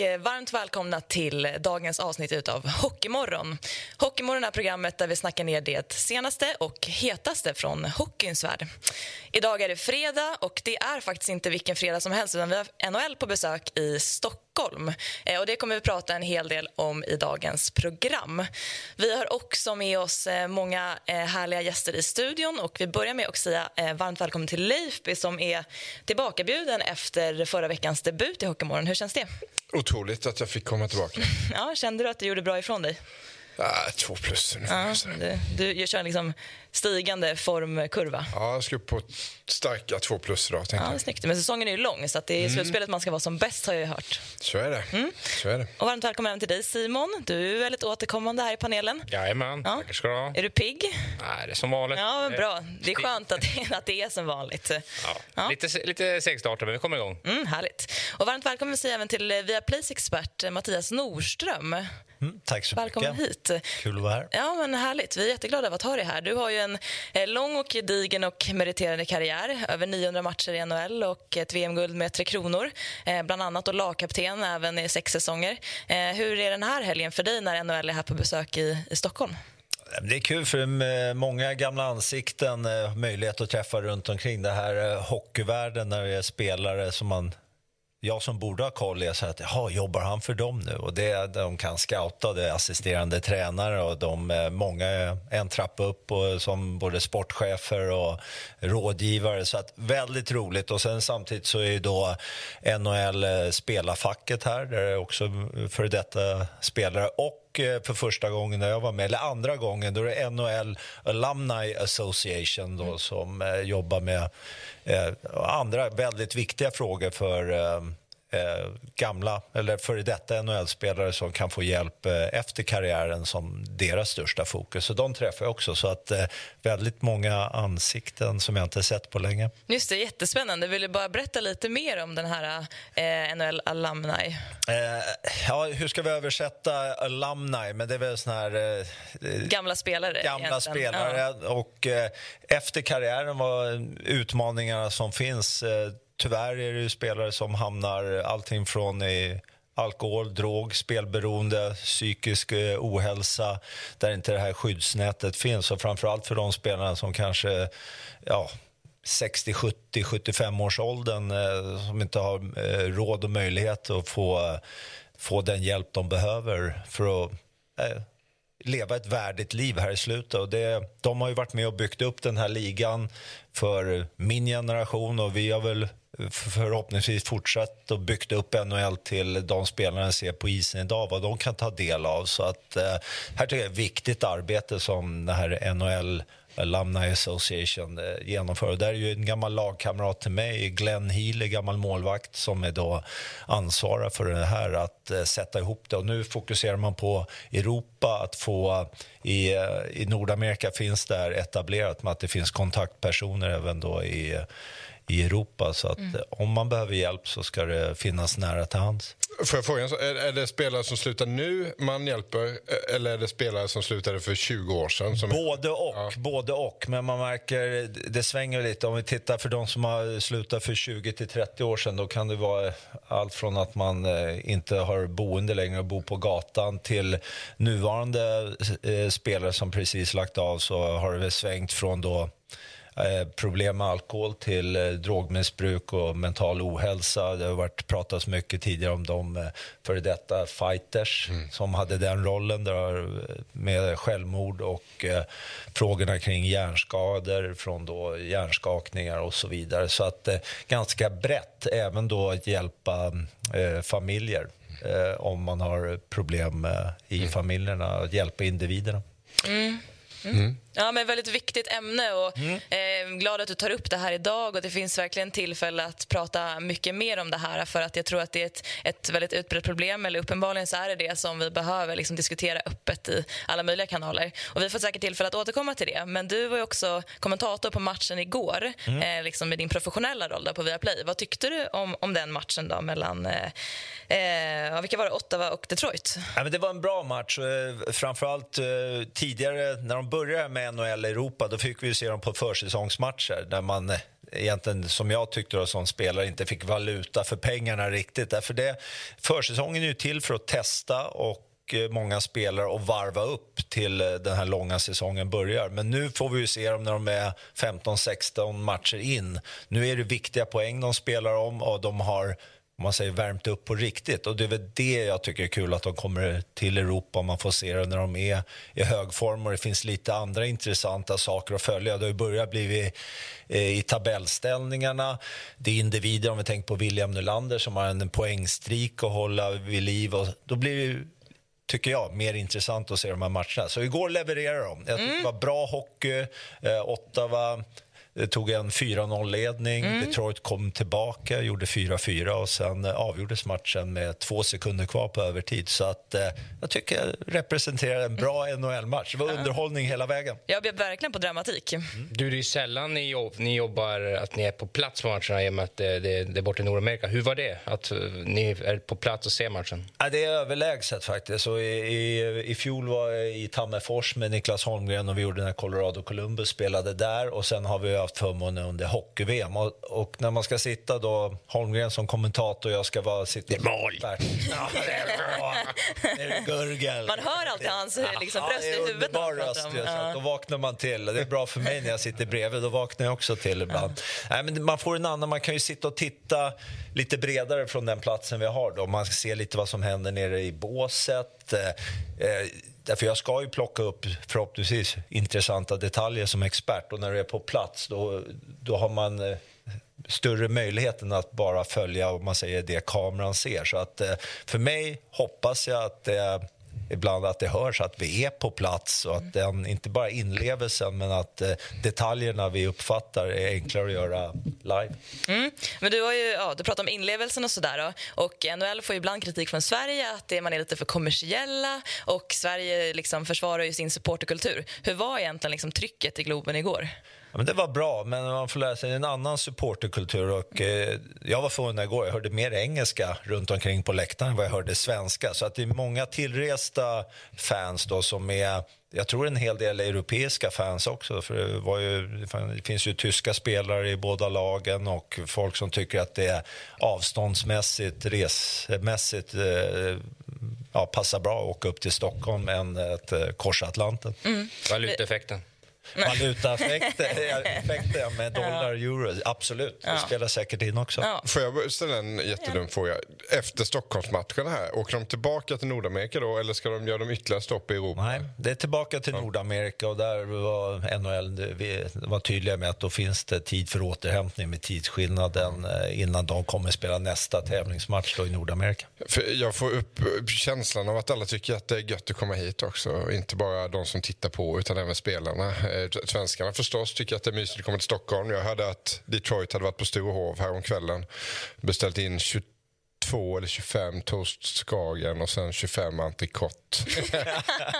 Och varmt välkomna till dagens avsnitt av Hockeymorgon. Hockeymorgon är programmet där vi snackar ner det senaste och hetaste från hockeyns värld. Idag är det fredag och det är faktiskt inte vilken fredag som helst utan vi har NHL på besök i Stockholm. Eh, Och det kommer vi prata en hel del om i dagens program. Vi har också med oss eh, många eh, härliga gäster i studion och vi börjar med att säga varmt välkommen till Leifby som är tillbakabjuden efter förra veckans debut i Hockeymorgon. Hur känns det? Otroligt att jag fick komma tillbaka. Ja, kände du att du gjorde bra ifrån dig? Ah, två plus ungefär. Ja, du, du kör liksom stigande formkurva. Ja, jag ska upp på starka två plus idag. Ja, jag. snyggt. Men säsongen är ju lång, så att det är i slutspelet man ska vara som bäst har jag hört. Så är det. Mm. Så är det. Och varmt välkommen även till dig Simon. Du är väldigt återkommande här i panelen. Jajamän, Ja. tackar ska du ha. Är du pigg? Nej, det är som vanligt. Ja, men bra. Det är skönt att det, att det är som vanligt. Ja. Ja. Lite, lite segstartat, men vi kommer igång. Mm, härligt. Och varmt välkommen säger jag även till eh, Viaplays expert eh, Mattias Nordström. Mm, tack så Välkommen mycket. hit. Kul att vara här. Ja, men härligt. Vi är jätteglada över att ha dig här. Du har ju en eh, lång och gedigen och meriterande karriär. Över 900 matcher i NHL och ett VM-guld med Tre Kronor. Eh, bland annat och lagkapten även i sex säsonger. Eh, hur är den här helgen för dig när NHL är här på besök i, i Stockholm? Det är kul för många gamla ansikten, möjlighet att träffa runt omkring det här hockeyvärlden när det är spelare som man jag som borde ha koll är så att, jaha, jobbar han för dem nu? Och det, de kan scouta, det är assisterande tränare och de, eh, många är en trappa upp och, som både sportchefer och rådgivare. Så att väldigt roligt. Och sen samtidigt så är ju då NHL eh, spelarfacket här, där det är också eh, för detta spelare och eh, för första gången när jag var med, eller andra gången, då är det NHL Alumni Association då, som eh, jobbar med eh, andra väldigt viktiga frågor för eh, gamla eller före detta NHL-spelare som kan få hjälp eh, efter karriären som deras största fokus. Så de träffar jag också. Så att eh, väldigt många ansikten som jag inte sett på länge. Just det, jättespännande. Vill du bara berätta lite mer om den här eh, NHL Alumni? Eh, ja, hur ska vi översätta alumni? Men det är väl sån här... Eh, Gamla spelare. gamla egentligen. spelare. Ja. Och eh, efter karriären var utmaningarna som finns. Tyvärr är det ju spelare som hamnar allting från i alkohol, drog, spelberoende, psykisk eh, ohälsa där inte det här skyddsnätet finns. Och framförallt för de spelarna som kanske ja, 60, 70, 75 års åldern eh, som inte har eh, råd och möjlighet att få, eh, få den hjälp de behöver för att eh, leva ett värdigt liv här i slutet. Och det, de har ju varit med och byggt upp den här ligan för min generation och vi har väl förhoppningsvis fortsatt och byggt upp NHL till de spelarna ser på isen idag, vad de kan ta del av. Så att eh, här tycker jag det är ett viktigt arbete som det här NHL Alumni Association eh, genomför. Där är ju en gammal lagkamrat till mig, Glenn Healy, gammal målvakt som är då ansvarar för det här, att eh, sätta ihop det. Och nu fokuserar man på Europa, att få i, i Nordamerika finns det här etablerat med att det finns kontaktpersoner även då i i Europa. Så att eh, om man behöver hjälp så ska det finnas nära till hands. Får jag fråga, är, är det spelare som slutar nu man hjälper eh, eller är det spelare som slutade för 20 år sedan? Som Både och, Ja. både och. Men man märker, det svänger lite. Om vi tittar för de som har slutat för 20 till 30 år sedan, då kan det vara allt från att man eh, inte har boende längre och bor på gatan till nuvarande spelare som precis lagt av så har det svängt från då problem med alkohol till eh, drogmissbruk och mental ohälsa. Det har varit pratats mycket tidigare om de eh, före detta fighters som hade den rollen där, eh, med självmord och eh, frågorna kring hjärnskador från då hjärnskakningar och så vidare. Så att eh, ganska brett, även då att hjälpa eh, familjer eh, om man har problem eh, i familjerna, att hjälpa individerna. Ja, men väldigt viktigt ämne. Och, Mm. eh, glad att du tar upp det här idag och det finns verkligen tillfälle att prata mycket mer om det här för att jag tror att det är ett, ett väldigt utbrett problem, eller uppenbarligen så är det det som vi behöver liksom diskutera öppet i alla möjliga kanaler. Och vi får säkert tillfälle att återkomma till det. Men du var också kommentator på matchen igår, Mm. eh, liksom med din professionella roll där på Viaplay. Vad tyckte du om, om den matchen då mellan, eh, eh, vilka var det, Ottawa och Detroit? Ja, men det var en bra match. Eh, Framförallt eh, tidigare, när de började med NHL Europa, då fick vi ju se dem på försäsongsmatcher där man eh, egentligen, som jag tyckte då, som spelare, inte fick valuta för pengarna riktigt. Därför det, försäsongen är ju till för att testa och eh, många spelare och varva upp till eh, den här långa säsongen börjar. Men nu får vi ju se dem när de är 15-16 matcher in. Nu är det viktiga poäng de spelar om och de har om man säger värmt upp på riktigt. Och Det är väl det jag tycker är kul, att de kommer till Europa och man får se det när de är i hög form och det finns lite andra intressanta saker att följa. Det har ju börjat bli eh, i tabellställningarna. Det är individer, om vi tänker på William Nylander som har en poängstrik att hålla vid liv. Och då blir det tycker jag, mer intressant att se de här matcherna. Så igår levererade de. Jag tyckte det var bra hockey. Eh, Ottawa eh, tog en 4-0-ledning. Detroit kom tillbaka, gjorde 4-4 och sen eh, avgjordes matchen med två sekunder kvar på övertid. Så att, eh, jag tycker jag representerar en bra NHL-match. Det var underhållning hela vägen. Jag bjöd verkligen på dramatik. Du, det är sällan ni, jobb, ni jobbar att ni är på plats på matcherna i och med att det, det, det är borta i Nordamerika. Hur var det att eh, ni är på plats och ser matchen? Ja, det är överlägset faktiskt. Och i, i, I fjol var jag i Tammerfors med Niklas Holmgren och vi gjorde när Colorado Columbus spelade där. Och sen har vi haft förmånen under hockey-VM. Och, och när man ska sitta då, Holmgren som kommentator, jag ska vara sitta... Det är mål! Ja, det är bra! Det är gurgel! Man hör alltid hans liksom, röst i huvudet. när röst. om- Ja. Då vaknar man till. Det är bra för mig när jag sitter bredvid. Då vaknar jag också till ibland. Nej, men man får en annan... Man kan ju sitta och titta lite bredare från den platsen vi har. Då. Man ser lite vad som händer nere i båset. Därför jag ska ju plocka upp förhoppningsvis intressanta detaljer som expert. Och när du är på plats då, då har man eh, större möjligheten att bara följa om man säger det kameran ser. Så att eh, för mig hoppas jag att det ibland att det hörs att vi är på plats och att den, inte bara inlevelsen men att eh, detaljerna vi uppfattar är enklare att göra live. Mm. Men du, har ju, ja, du pratar om inlevelsen och sådär. Och NHL får ju ibland kritik från Sverige att det, man är lite för kommersiella och Sverige liksom försvarar ju sin supporterkultur. Hur var egentligen liksom trycket i Globen igår? Ja, men det var bra, men man får lära sig en annan supporterkultur. Och, eh, jag var förvånad igår, jag hörde mer engelska runt omkring på läktaren än vad jag hörde svenska. Så att det är många tillresta fans då som är jag tror en hel del europeiska fans också. För det, var ju, det finns ju tyska spelare i båda lagen och folk som tycker att det är avståndsmässigt, resmässigt eh, ja, passar bra att åka upp till Stockholm än att eh, korsa Atlanten. Valutaeffekten. Valutaeffekter effekter med dollar, euro, absolut. Det spelar säkert in också. Ja. Får jag ställa en jättedum fråga? Efter Stockholmsmatcherna här, åker de tillbaka till Nordamerika då eller ska de göra de ytterligare stopp i Europa? Nej, det är tillbaka till Nordamerika och där var NHL var tydliga med att då finns det tid för återhämtning med tidsskillnaden eh, innan de kommer spela nästa tävlingsmatch då i Nordamerika. För jag får upp känslan av att alla tycker att det är gött att komma hit också. Inte bara de som tittar på utan även spelarna. Eh, Svenskarna förstås tycker att det är mysigt att komma till Stockholm. Jag hörde att Detroit hade varit på Sturehof häromkvällen. Beställt in 22 eller 25 toast Skagen och sen 25 entrecote.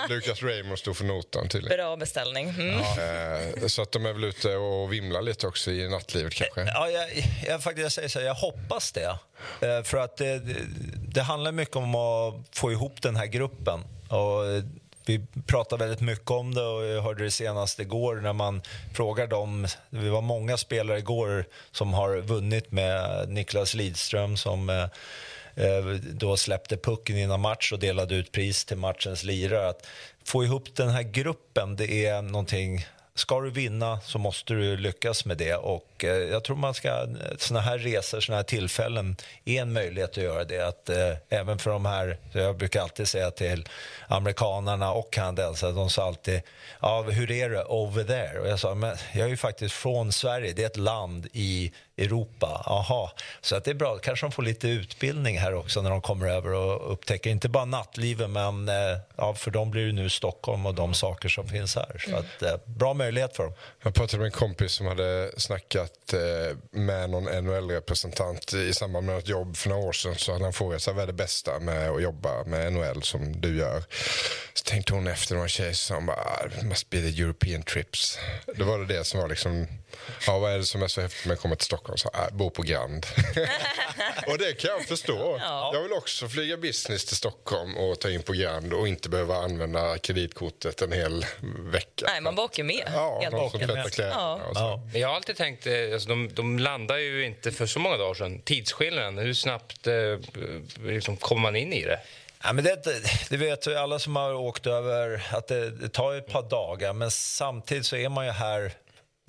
Lukas Raymond stod för notan tydligen. Bra beställning. Mm. Eh, Så att de är väl ute och vimlar lite också i nattlivet kanske. Ja, jag, jag, faktiskt, jag säger så här, jag hoppas det. Eh, För att det, det, handlar mycket om att få ihop den här gruppen. Och vi pratar väldigt mycket om det och jag hörde det senast igår när man frågar dem. Det var många spelare igår som har vunnit med Niklas Lidström som eh, eh, då släppte pucken innan match och delade ut pris till matchens lirare. Att få ihop den här gruppen, det är någonting Ska du vinna så måste du lyckas med det. Och eh, jag tror man ska, eh, såna här resor, såna här tillfällen är en möjlighet att göra det. Att, eh, även för de här, jag brukar alltid säga till amerikanarna och kanadensarna, de sa alltid ja, hur är det over there? Och jag sa, men jag är ju faktiskt från Sverige, det är ett land i Europa. Aha. Så att det är bra, kanske de får lite utbildning här också när de kommer över och upptäcker inte bara nattlivet men eh, ja, för dem blir det nu Stockholm och de saker som finns här. Så att, eh, bra möjlighet för dem. Jag pratade med en kompis som hade snackat eh, med någon NHL-representant i samband med ett jobb för några år sedan. Så hade han frågat sig vad är det bästa med att jobba med NHL som du gör. Så tänkte hon efter några tjejer som bara, must be the European trips. Då var det det som var liksom, ja vad är det som är så häftigt med att komma till Stockholm? Så, ah, bo på Grand. och det kan jag förstå. Ja. Jag vill också flyga business till Stockholm och ta in på Grand och inte behöva använda kreditkortet en hel vecka. Nej, man bara åker med. Ja, helt någon som enkelt. tvättar kläderna. Ja. Men jag har alltid tänkt, eh, alltså de, de landar ju inte för så många dagar sedan. Tidsskillnaden, hur snabbt eh, liksom kommer man in i det? Ja, men det, det vet ju alla som har åkt över att det, det tar ett par dagar men samtidigt så är man ju här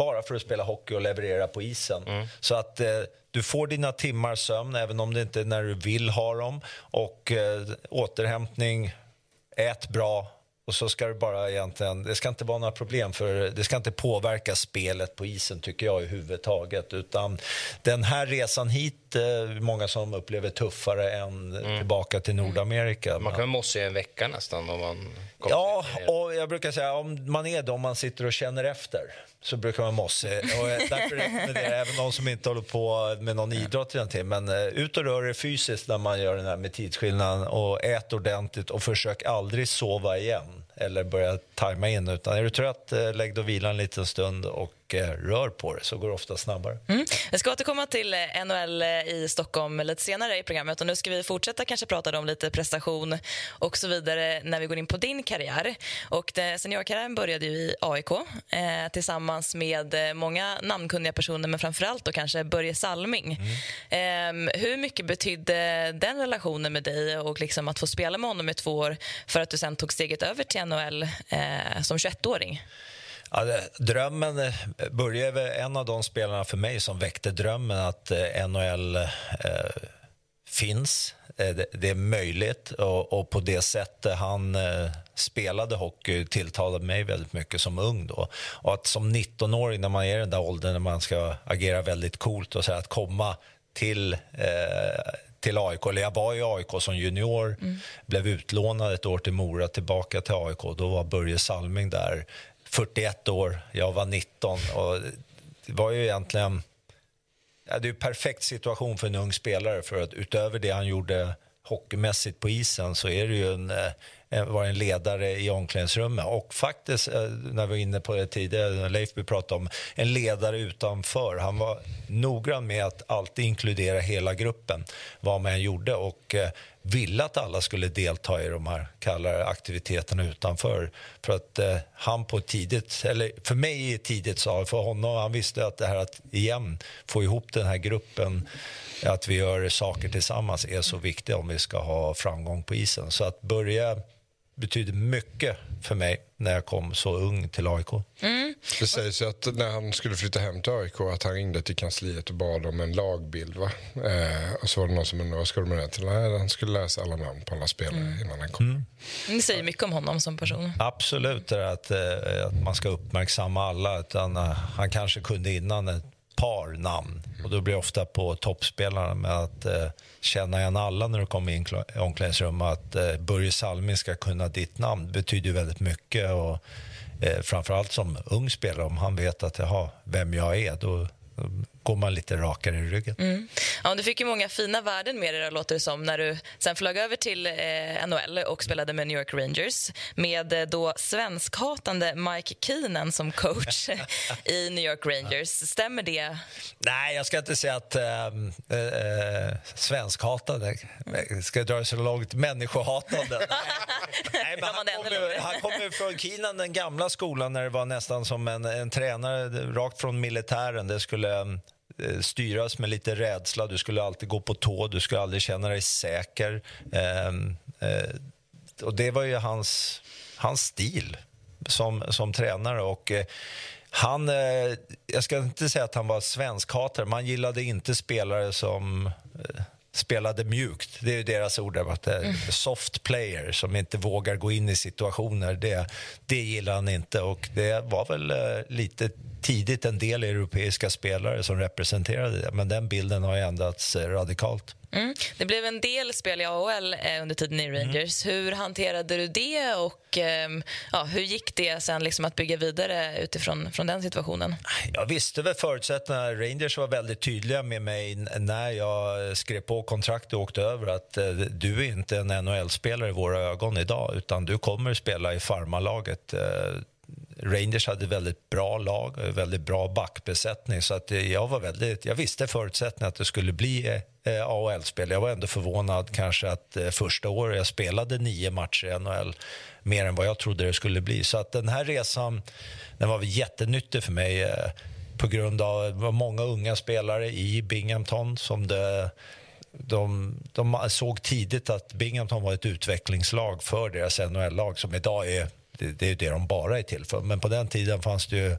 bara för att spela hockey och leverera på isen. Så att eh, du får dina timmar sömn även om det inte är när du vill ha dem. Och eh, återhämtning, ät bra. Och så ska det bara egentligen, det ska inte vara några problem för det ska inte påverka spelet på isen tycker jag överhuvudtaget utan den här resan hit, eh, många som upplever tuffare än tillbaka till Nordamerika. Man kan vara mossig en vecka nästan om man Ja, och jag brukar säga om man är det om man sitter och känner efter så brukar man mosse. Och eh, därför rekommenderar jag även de som inte håller på med någon idrott egentligen. Men eh, ut och rör er fysiskt när man gör den här med tidsskillnaden och ät ordentligt och försök aldrig sova igen eller börja tajma in. Utan är du trött, eh, lägg dig och vila en liten stund och eh, rör på det så går det ofta snabbare. Mm. Jag ska återkomma till eh, NHL i Stockholm lite senare i programmet. Och nu ska vi fortsätta kanske prata om lite prestation och så vidare när vi går in på din karriär. Och seniorkarriären började ju i AIK eh, tillsammans med många namnkunniga personer men framförallt då kanske Börje Salming. Eh, hur mycket betydde den relationen med dig och liksom att få spela med honom i två år för att du sen tog steget över till NHL eh, som 21-åring? Ja, drömmen, eh, började Börje är väl en av de spelarna för mig som väckte drömmen att eh, NHL eh, finns. Eh, det, det är möjligt och, och på det sättet han eh, spelade hockey tilltalade mig väldigt mycket som ung. Då. Och att som 19-åring när man är i den där åldern när man ska agera väldigt coolt och så här, att komma till eh, till AIK. Eller jag var i AIK som junior, blev utlånad ett år till Mora, tillbaka till AIK. Då var Börje Salming där, 41 år, jag var 19. Och det var ju egentligen... Ja, det är en perfekt situation för en ung spelare för att utöver det han gjorde hockeymässigt på isen så är det ju en, eh, Eh, var en ledare i omklädningsrummet. Och faktiskt, eh, när vi var inne på det tidigare, när Leifby pratade om en ledare utanför. Han var noggrann med att alltid inkludera hela gruppen, vad man än gjorde. Och eh, ville att alla skulle delta i de här kallare aktiviteterna utanför. För att eh, han på tidigt, eller för mig i tidigt sa, för honom, han visste att det här att igen få ihop den här gruppen, att vi gör saker tillsammans är så viktigt om vi ska ha framgång på isen. Så att börja betyder mycket för mig när jag kom så ung till AIK. Det sägs ju att när han skulle flytta hem till AIK att han ringde till kansliet och bad om en lagbild. Va? Eh, och så var det någon som undrade vad du med det till? Nej, han skulle läsa alla namn på alla spelare innan han kom. Det säger mycket om honom som person. Absolut, det är att, eh, att man ska uppmärksamma alla. Utan, eh, han kanske kunde innan ett par namn. Och då blir det ofta på toppspelarna med att eh, känna igen alla när du kommer in i omklädningsrummet. Att eh, Börje Salming ska kunna ditt namn betyder ju väldigt mycket. Och, eh, framförallt som ung spelare, om han vet att jaha, vem jag är, då, då går man lite rakare i ryggen. Ja, du fick ju många fina värden med dig, låter det som, när du sen flög över till eh, NHL och spelade med New York Rangers med eh, då svenskhatande Mike Keenan som coach i New York Rangers. Stämmer det? Nej, jag ska inte säga att äh, äh, svenskhatande. Ska jag dra det så långt? Människohatande. Nej, men han kommer han kom från Kina, den gamla skolan, när det var nästan som en, en tränare rakt från militären. Det skulle eh, Eh, styras med lite rädsla. Du skulle alltid gå på tå, du skulle aldrig känna dig säker. Ehm, eh, och det var ju hans, hans stil som, som tränare. Och, eh, han, eh, jag ska inte säga att han var svenskhatare, men han gillade inte spelare som eh, spelade mjukt. Det är ju deras ord. Att, eh, Soft player som inte vågar gå in i situationer. Det, det gillar han inte. Och det var väl eh, lite tidigt en del europeiska spelare som representerade det. Men den bilden har ju ändrats eh, radikalt. Mm. Det blev en del spel i AHL eh, under tiden i mm. Rangers. Mm. Hur hanterade du det och eh, ja, hur gick det sen liksom att bygga vidare utifrån från den situationen? Jag visste väl förutsättningarna. Rangers var väldigt tydliga med mig när jag skrev på kontrakt och åkte över att eh, du är inte en NHL-spelare i våra ögon idag utan du kommer spela i farmalaget. Eh, Rangers hade väldigt bra lag väldigt bra backbesättning. Så att jag, var väldigt, jag visste förutsättningen att det skulle bli eh, AHL-spel. Jag var ändå förvånad kanske att eh, första året jag spelade nio matcher i NHL mer än vad jag trodde det skulle bli. Så att den här resan den var jättenyttig för mig eh, på grund av att det var många unga spelare i Binghamton som det de, de såg tidigt att Binghamton var ett utvecklingslag för deras NHL-lag som idag är det, det är det de bara är till för. Men på den tiden fanns det ju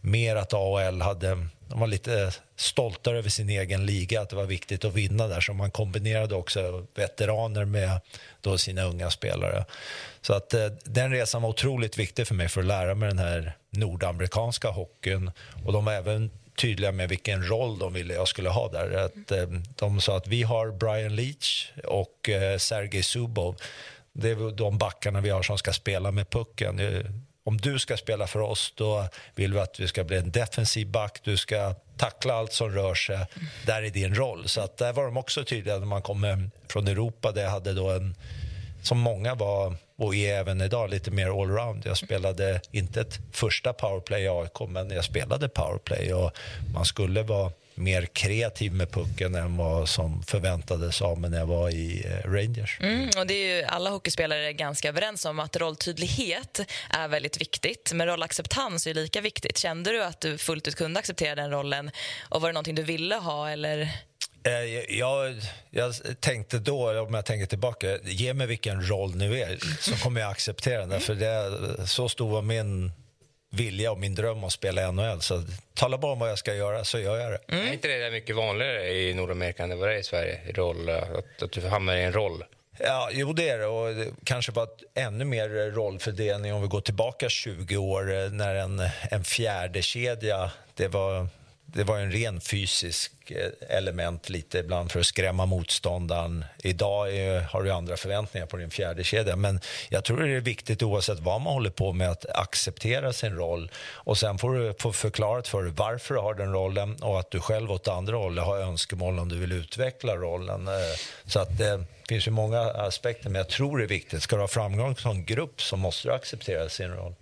mer att AHL hade, de var lite stoltare över sin egen liga, att det var viktigt att vinna där. Så man kombinerade också veteraner med då sina unga spelare. Så att eh, den resan var otroligt viktig för mig för att lära mig den här nordamerikanska hockeyn. Och de var även tydliga med vilken roll de ville jag skulle ha där. Att, eh, de sa att vi har Brian Leach och eh, Sergej Zubov det är de backarna vi har som ska spela med pucken. Eh, om du ska spela för oss, då vill vi att du ska bli en defensiv back. Du ska tackla allt som rör sig. Där är din roll. Så att där var de också tydliga när man kom från Europa. Det hade då en, som många var, och är även idag, lite mer allround. Jag spelade inte ett första powerplay i AIK, men jag spelade powerplay. Och man skulle vara mer kreativ med pucken än vad som förväntades av mig när jag var i eh, Rangers. Mm, och det är ju alla hockeyspelare ganska överens om att rolltydlighet är väldigt viktigt, men rollacceptans är lika viktigt. Kände du att du fullt ut kunde acceptera den rollen och var det någonting du ville ha eller? Eh, jag, jag, tänkte då, om jag tänker tillbaka, ge mig vilken roll nu är så kommer jag acceptera den. För det, så stor var min vilja och min dröm att spela i NHL. Så tala bara om vad jag ska göra så gör jag det. Mm. Är inte det mycket vanligare i Nordamerika än det var i Sverige? Roll, att, att du hamnar i en roll? Ja, jo det är det. Och kanske bara ännu mer rollfördelning om vi går tillbaka 20 år eh, när en, en fjärde kedja det var det var en ren fysisk eh, element lite ibland för att skrämma motståndaren. Idag är, har du andra förväntningar på din fjärde kedja. Men jag tror det är viktigt oavsett vad man håller på med att acceptera sin roll. Och sen får du få förklarat för dig varför du har den rollen och att du själv åt andra hållet har önskemål om du vill utveckla rollen. Eh, så att eh, det finns ju många aspekter men jag tror det är viktigt. Ska du ha framgång som grupp så måste du acceptera sin roll.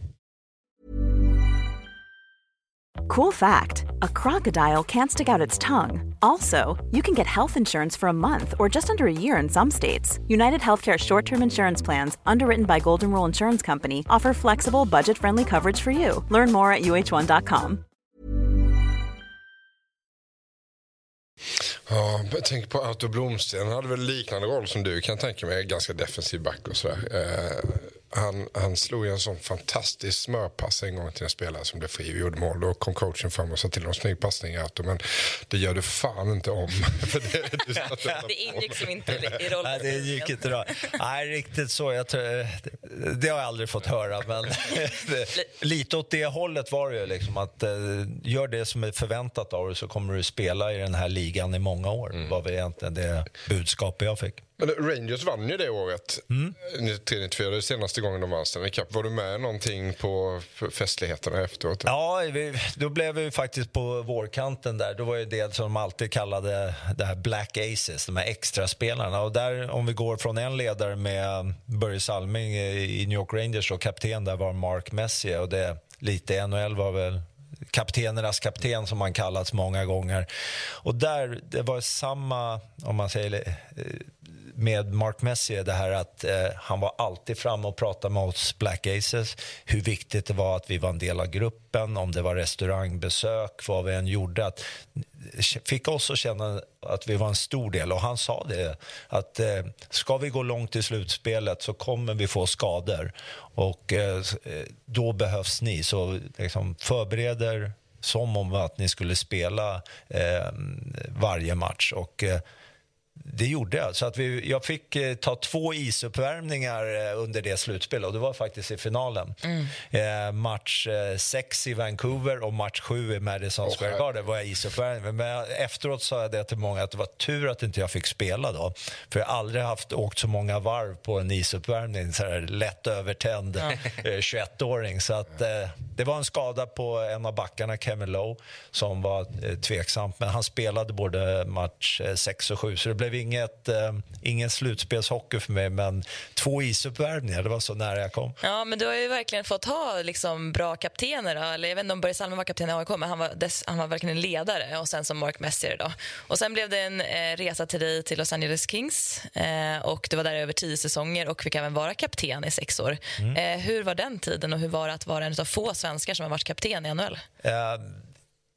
Cool fact a crocodile can't stick out its tongue. Also, you can get health insurance for a month or just under a year in some states. United Healthcare short term insurance plans, underwritten by Golden Rule Insurance Company, offer flexible, budget friendly coverage for you. Learn more at uh1.com. Ja, tänker på Otto Blomsten. Han hade väl liknande roll som du kan tänka mig. Ganska defensiv back och sådär. Eh, han, han slog en sån fantastisk smörpass en gång till en spelare som blev fri och gjorde mål. Då kom coachen fram och sa till honom snygg passning Arto, men det gör du fan inte om. det, det ingick som inte i rollen. Nej, det gick inte bra. Nej, riktigt så. Jag tror, det har jag aldrig fått höra, men lite åt det hållet var det ju. Liksom, att, uh, gör det som är förväntat av dig så kommer du spela i den här ligan i många år. Mm. var väl egentligen det budskapet jag fick. Men Rangers vann ju det året, mm. 93-94, det senaste gången de vann Stanley Cup. Var du med någonting på festligheterna efteråt? Ja, vi, då blev vi faktiskt på vårkanten där. Då var det det som de alltid kallade det här Black Aces, de här extraspelarna. Och där, om vi går från en ledare med Börje Salming i New York Rangers och kapten där var Mark Messier och det lite NHL var väl kaptenernas kapten som man kallats många gånger. Och där, det var samma, om man säger med Mark Messier det här att eh, han var alltid framme och pratade med oss Black Aces. Hur viktigt det var att vi var en del av gruppen, om det var restaurangbesök, vad vi än gjorde. Att, eh, fick oss att känna att vi var en stor del. Och han sa det, att eh, ska vi gå långt i slutspelet så kommer vi få skador. Och eh, eh då behövs ni. Så liksom, förbereder som om att ni skulle spela eh, varje match. Och, eh, det gjorde jag. Så att vi, jag fick eh, ta två isuppvärmningar eh, under det slutspelet och det var faktiskt i finalen. Mm. Eh, match eh, sex i Vancouver och match sju i Madison Square Garden var jag isuppvärmning. Men efteråt sa jag det till många att det var tur att inte jag fick spela då. För jag har aldrig haft åkt så många varv på en isuppvärmning, så här lätt övertänd eh, 21-åring. Så att eh, det var en skada på en av backarna, Kevin Lowe, som var eh, tveksamt. Men han spelade både match 6 och 7, så det blev inget, eh, ingen slutspelshockey för mig. Men två isuppvärmningar, det var så nära jag kom. Ja, men du har ju verkligen fått ha liksom, bra kaptener. Då. Eller, jag vet inte om Börje Salming var kapten i AIK, men han var, dess, han var verkligen en ledare. Och sen som Mark Messier. Då. Och sen blev det en eh, resa till dig till Los Angeles Kings. Eh, och Du var där över tio säsonger och fick även vara kapten i sex år. Mm. Eh, hur var den tiden och hur var det att vara en av få svenskar som har varit kapten i NHL?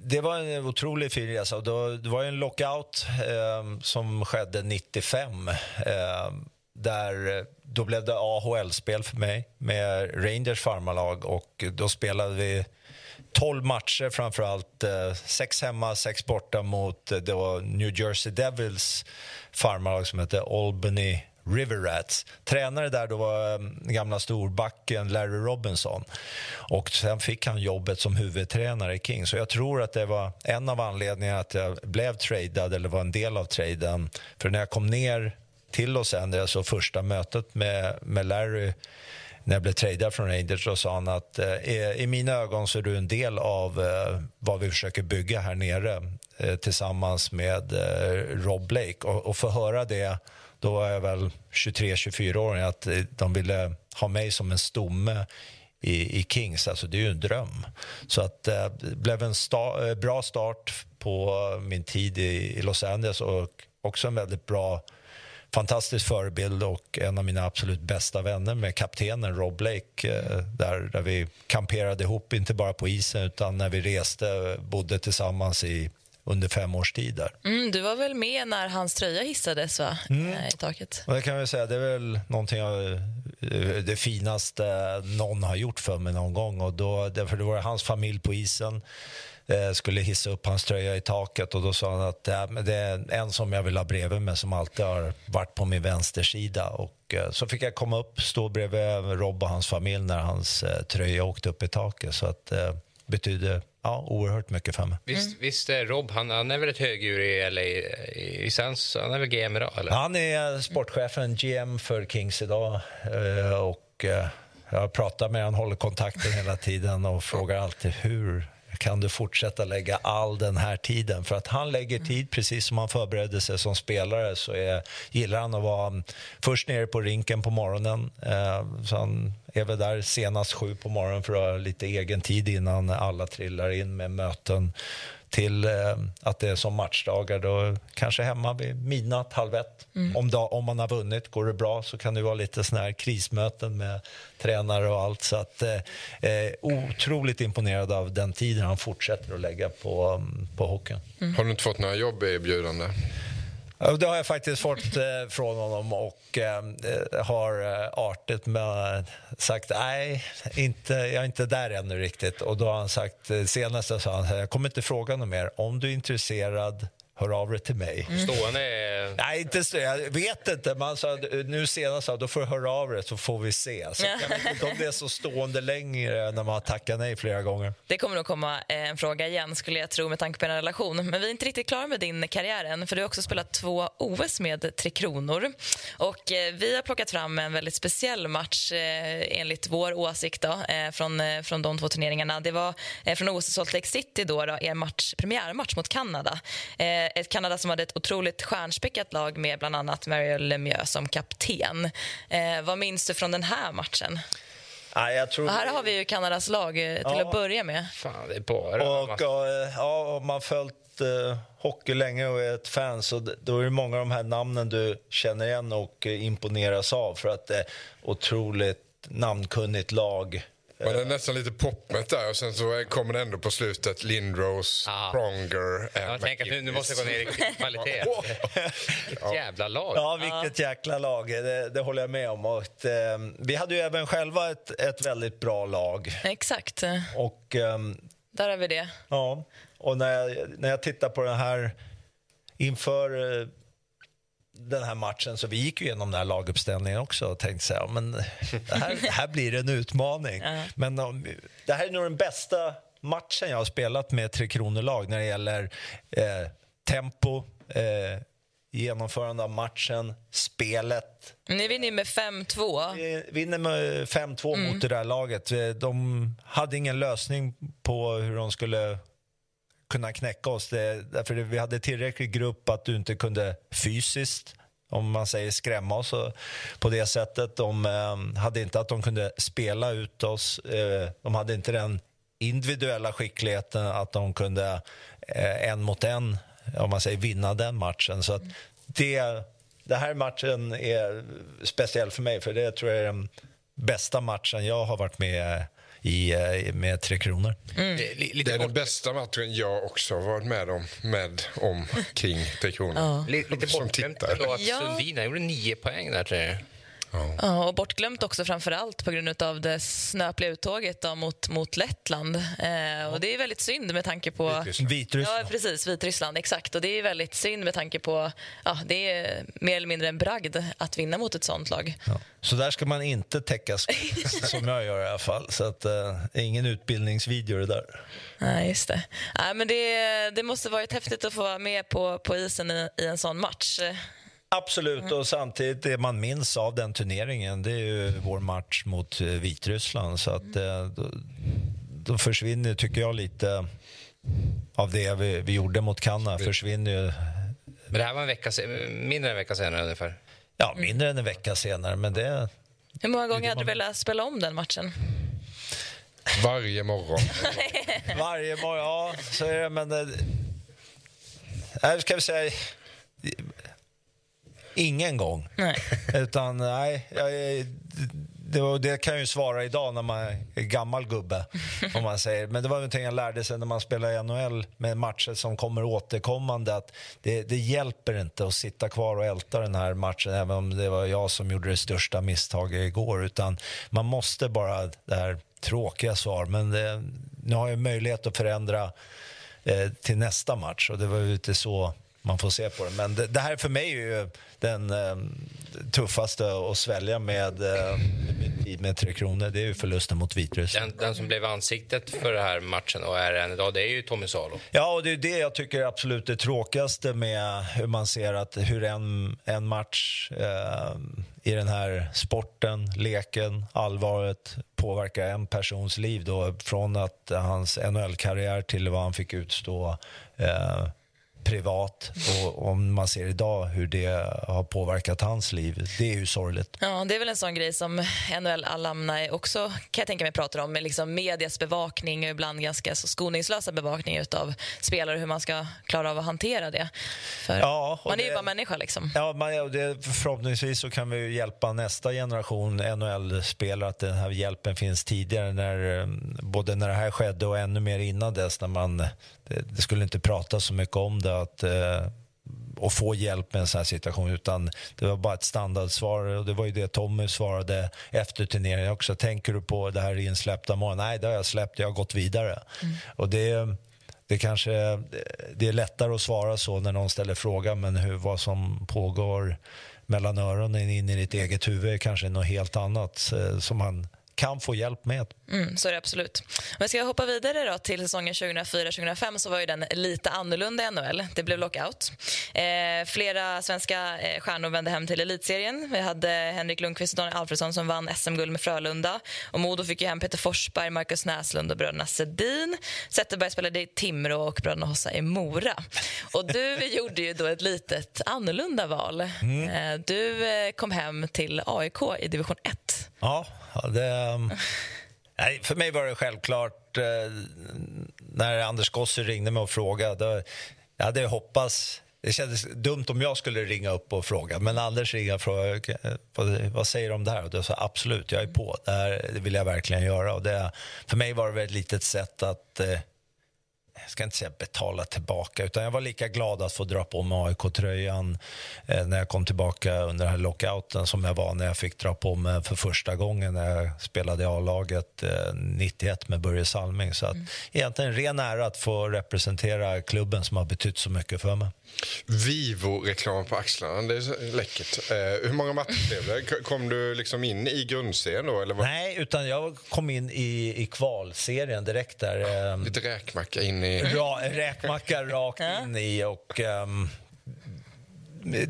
Det var en otrolig fin resa. Alltså. Då- Det var en lockout eh, som skedde 95. Ehm, eh, där, då blev det AHL-spel för mig med Rangers farmarlag och då spelade vi 12 matcher framför allt. Eh, sex hemma, sex borta mot eh, det var New Jersey Devils farmarlag som hette Albany River Rats. Tränare där då var mm, gamla storbacken Larry Robinson. Och sen fick han jobbet som huvudtränare i Kings. Så jag tror att det var en av anledningarna att jag blev tradad, eller var en del av traden. För när jag kom ner till Los Angeles och första mötet med, med Larry när jag blev tradad från Rangers så sa han att eh, i, mina ögon så är du en del av eh, vad vi försöker bygga här nere eh, tillsammans med eh, Rob Blake. Och, och få höra det, då var jag väl 23-24 år, att eh, de ville ha mig som en stomme i, i Kings. Alltså det är ju en dröm. Så att eh, det blev en sta, eh, bra start på min tid i, i Los Angeles och också en väldigt bra fantastisk förebild och en av mina absolut bästa vänner med kaptenen Rob Blake där, där vi kamperade ihop, inte bara på isen utan när vi reste, bodde tillsammans i under fem års tid där. Mm, du var väl med när hans tröja hissades va? Mm. Eh, i taket? Och det kan jag säga, det är väl någonting av eh, det finaste någon har gjort för mig någon gång. Och då, därför det var hans familj på isen eh, skulle hissa upp hans tröja i taket och då sa han att det är en som jag vill ha bredvid mig som alltid har varit på min vänstersida. Och, så fick jag komma upp, stå bredvid Rob och hans familj när hans tröja åkte upp i taket. Så att det betyder ja, oerhört mycket för mig. Visst, visst är Rob, han, han är väl ett högdjur i LA? I, i Sans, han är väl GM idag? Eller? Han är sportchefen, GM för Kings idag. eh, Och eh, jag pratar med honom, håller kontakten hela tiden och frågar alltid hur kan du fortsätta lägga all den här tiden? För att han lägger tid, precis som han förberedde sig som spelare, så är, gillar han att vara mm, först nere på rinken på morgonen. Eh, så han är väl där senast sju på morgonen för att ha lite egen tid innan alla trillar in med möten till eh, att det är som matchdagar. Då kanske hemma vid midnatt, halv ett. Om, dag, om man har vunnit, går det bra så kan det vara lite såna här krismöten med tränare och allt. Så att, eh, eh, otroligt imponerad av den tiden han fortsätter att lägga på, mm, på hockeyn. Har du inte fått några jobberbjudande? Ja, det har jag faktiskt fått eh, från honom och eh, har eh, artigt med sagt nej, inte, jag är inte där ännu riktigt. Och då har han sagt, senast sa han jag kommer inte fråga något mer. Om du är intresserad, hör av dig till mig. Stående är... Nej, inte så, jag vet inte. Man sa, nu senast sa då får du höra av dig så får vi se. Så jag vet inte om det är så stående längre när man har tackat nej flera gånger. Det kommer nog komma eh, en fråga igen skulle jag tro med tanke på er relation. Men vi är inte riktigt klara med din karriär än för du har också spelat två OS med Tre Kronor. Och eh, vi har plockat fram en väldigt speciell match eh, enligt vår åsikt då, från, från de två turneringarna. Det var från OS i Salt Lake City då, då er match, premiärmatch mot Kanada. Eh, ett Kanada som hade ett otroligt stjärnspäckat lag med bland annat Mario Lemieux som kapten. Eh, vad minns du från den här matchen? Jag tror... Och här har vi ju Kanadas lag eh, till Ja. att börja med. Fan, det är bara... Och, eh, ja, om man följt eh, hockey länge och är ett fan så då är det många av de här namnen du känner igen och eh, imponeras av för att det är otroligt namnkunnigt lag. Man är nästan lite popmet där och sen så kommer det ändå på slutet Lindros, Ah. Pronger Jag tänker att nu, nu måste jag gå ner i kvalitet. Ett jävla lag. Ja, vilket jäkla lag. Det, det håller jag med om. Och, eh, vi hade ju även själva ett, ett väldigt bra lag. Exakt. Och, ehm, Där har vi det. ja, och när, jag, när jag tittar på den här inför eh, den här matchen så vi gick ju igenom den här laguppställningen också och tänkte så här, men det här, det här blir en utmaning. Men om, det här är nog den bästa matchen jag har spelat med Tre Kronor-lag när det gäller eh, tempo, eh, genomförande av matchen, spelet. Ni vinner med 5-2. Vi vinner med 5-2 mot det där laget. De hade ingen lösning på hur de skulle kunna knäcka oss. Det, därför vi hade tillräcklig grupp att du inte kunde fysiskt om man säger skrämma oss på det sättet. De eh, hade inte att de kunde spela ut oss. Eh, de hade inte den individuella skickligheten att de kunde eh, en mot en om man säger vinna den matchen. Så att det, det här matchen är speciell för mig för det tror jag är den bästa matchen jag har varit med i eh, med Tre Kronor. Mm. Det är den bästa matchen jag också har varit med om, med om kring Tre Kronor. li, lite Som bortglömt att Ja. Sundin gjorde nio poäng där. Tror jag. Ja, och bortglömt också framför allt på grund av det snöpliga uttåget då, mot, mot Lettland. Eh, och det är väldigt synd med tanke på... Vitryssland. Vitryssland. Ja, precis. Vitryssland, exakt. Och det är väldigt synd med tanke på... Ja, det är mer eller mindre en bragd att vinna mot ett sånt lag. Ja. Så där ska man inte täckas som jag gör i alla fall. Så att, eh, ingen utbildningsvideo det där. Nej, just det. Nej, men det, det måste varit häftigt att få vara med på, på isen i, i en sån match. Absolut, och samtidigt det man minns av den turneringen det är ju vår match mot eh, Vitryssland. Så att eh, då, då försvinner, tycker jag, lite av det vi, vi gjorde mot Kanada. Försvinner ju, Men det här var en vecka, mindre än en vecka senare ungefär. ja, mindre än en vecka senare. Men det, Hur många gånger hade du velat spela om den matchen? Varje morgon. Varje morgon, ja, så är det. Men... Nej, ska vi säga... Ingen gång. Nej. Utan nej, jag, det, det kan jag ju svara idag när man är gammal gubbe. om man säger. Men det var någonting jag lärde sig när man spelar i NHL med matcher som kommer återkommande. Att det, det hjälper inte att sitta kvar och älta den här matchen även om det var jag som gjorde det största misstaget igår. Utan man måste bara, det här tråkiga svar, men det, nu har jag möjlighet att förändra eh, till nästa match och det var ju lite så man får se på det. Men det, det här för mig är ju den eh, tuffaste att svälja med, eh, med, med Tre Kronor. Det är ju förlusten mot Vitryssland. Den, den som blev ansiktet för den här matchen och är än idag, det är ju Tommy Salo. Ja, och det är det jag tycker är absolut det tråkigaste med hur man ser att hur en, en match eh, i den här sporten, leken, allvaret påverkar en persons liv då från att hans NHL-karriär till vad han fick utstå eh, privat och om man ser idag hur det har påverkat hans liv. Det är ju sorgligt. Ja, det är väl en sån grej som NHL Alumni också kan jag tänka mig pratar om. Med liksom medias bevakning och ibland ganska så skoningslösa bevakning av spelare hur man ska klara av att hantera det. För Ja, man är ju bara människa liksom. Ja, man, det, förhoppningsvis så kan vi ju hjälpa nästa generation NHL-spelare att den här hjälpen finns tidigare, när, eh, både när det här skedde och ännu mer innan dess. När man, det, det skulle inte prata så mycket om det, att, eh, och få hjälp med en sån här situation, utan det var bara ett standardsvar. Och det var ju det Tommy svarade efter turneringen också. Tänker du på det här insläppta målet? Nej, det har jag släppt, jag har gått vidare. Och det det kanske det är lättare att svara så när någon ställer frågan men hur, vad som pågår mellan öronen in i ditt eget huvud är kanske något helt annat eh, som man kan få hjälp med. Mm, så är det absolut. Om jag ska hoppa vidare då till säsongen 2004-2005 så var ju den lite annorlunda i NHL. Det blev lockout. Eh, flera svenska eh, stjärnor vände hem till elitserien. Vi hade Henrik Lundqvist och Daniel Alfredsson som vann SM-guld med Frölunda. Och Modo fick ju hem Peter Forsberg, Marcus Näslund och bröderna Sedin. Zetterberg spelade i Timrå och bröderna Hossa i Mora. Och du gjorde ju då ett litet annorlunda val. Eh, du eh, kom hem till AIK i division 1. Ja, ja, det, ehm, nej, för mig var det självklart eh, när Anders Gossi ringde mig och frågade. Jag hade hoppats det kändes dumt om jag skulle ringa upp och fråga, men Anders ringde och frågade vad, säger du om det här? Och då sa absolut, jag är på. Det här det vill jag verkligen göra. Och det, för mig var det ett litet sätt att eh, jag ska inte säga betala tillbaka, utan jag var lika glad att få dra på mig AIK-tröjan eh, när jag kom tillbaka under den här lockouten som jag var när jag fick dra på mig för första gången när jag spelade i A-laget eh, 91 med Börje Salming. Så att, mm. egentligen en ren ära att få representera klubben som har betytt så mycket för mig. Vivo-reklam på axlarna, det är läckert. Eh, hur många matcher blev det? Kom du liksom in i grundserien då? Eller vad? Nej, utan jag kom in i, i kvalserien direkt där. Ah, lite räkmacka in i... Ra, räkmacka rakt in i och um,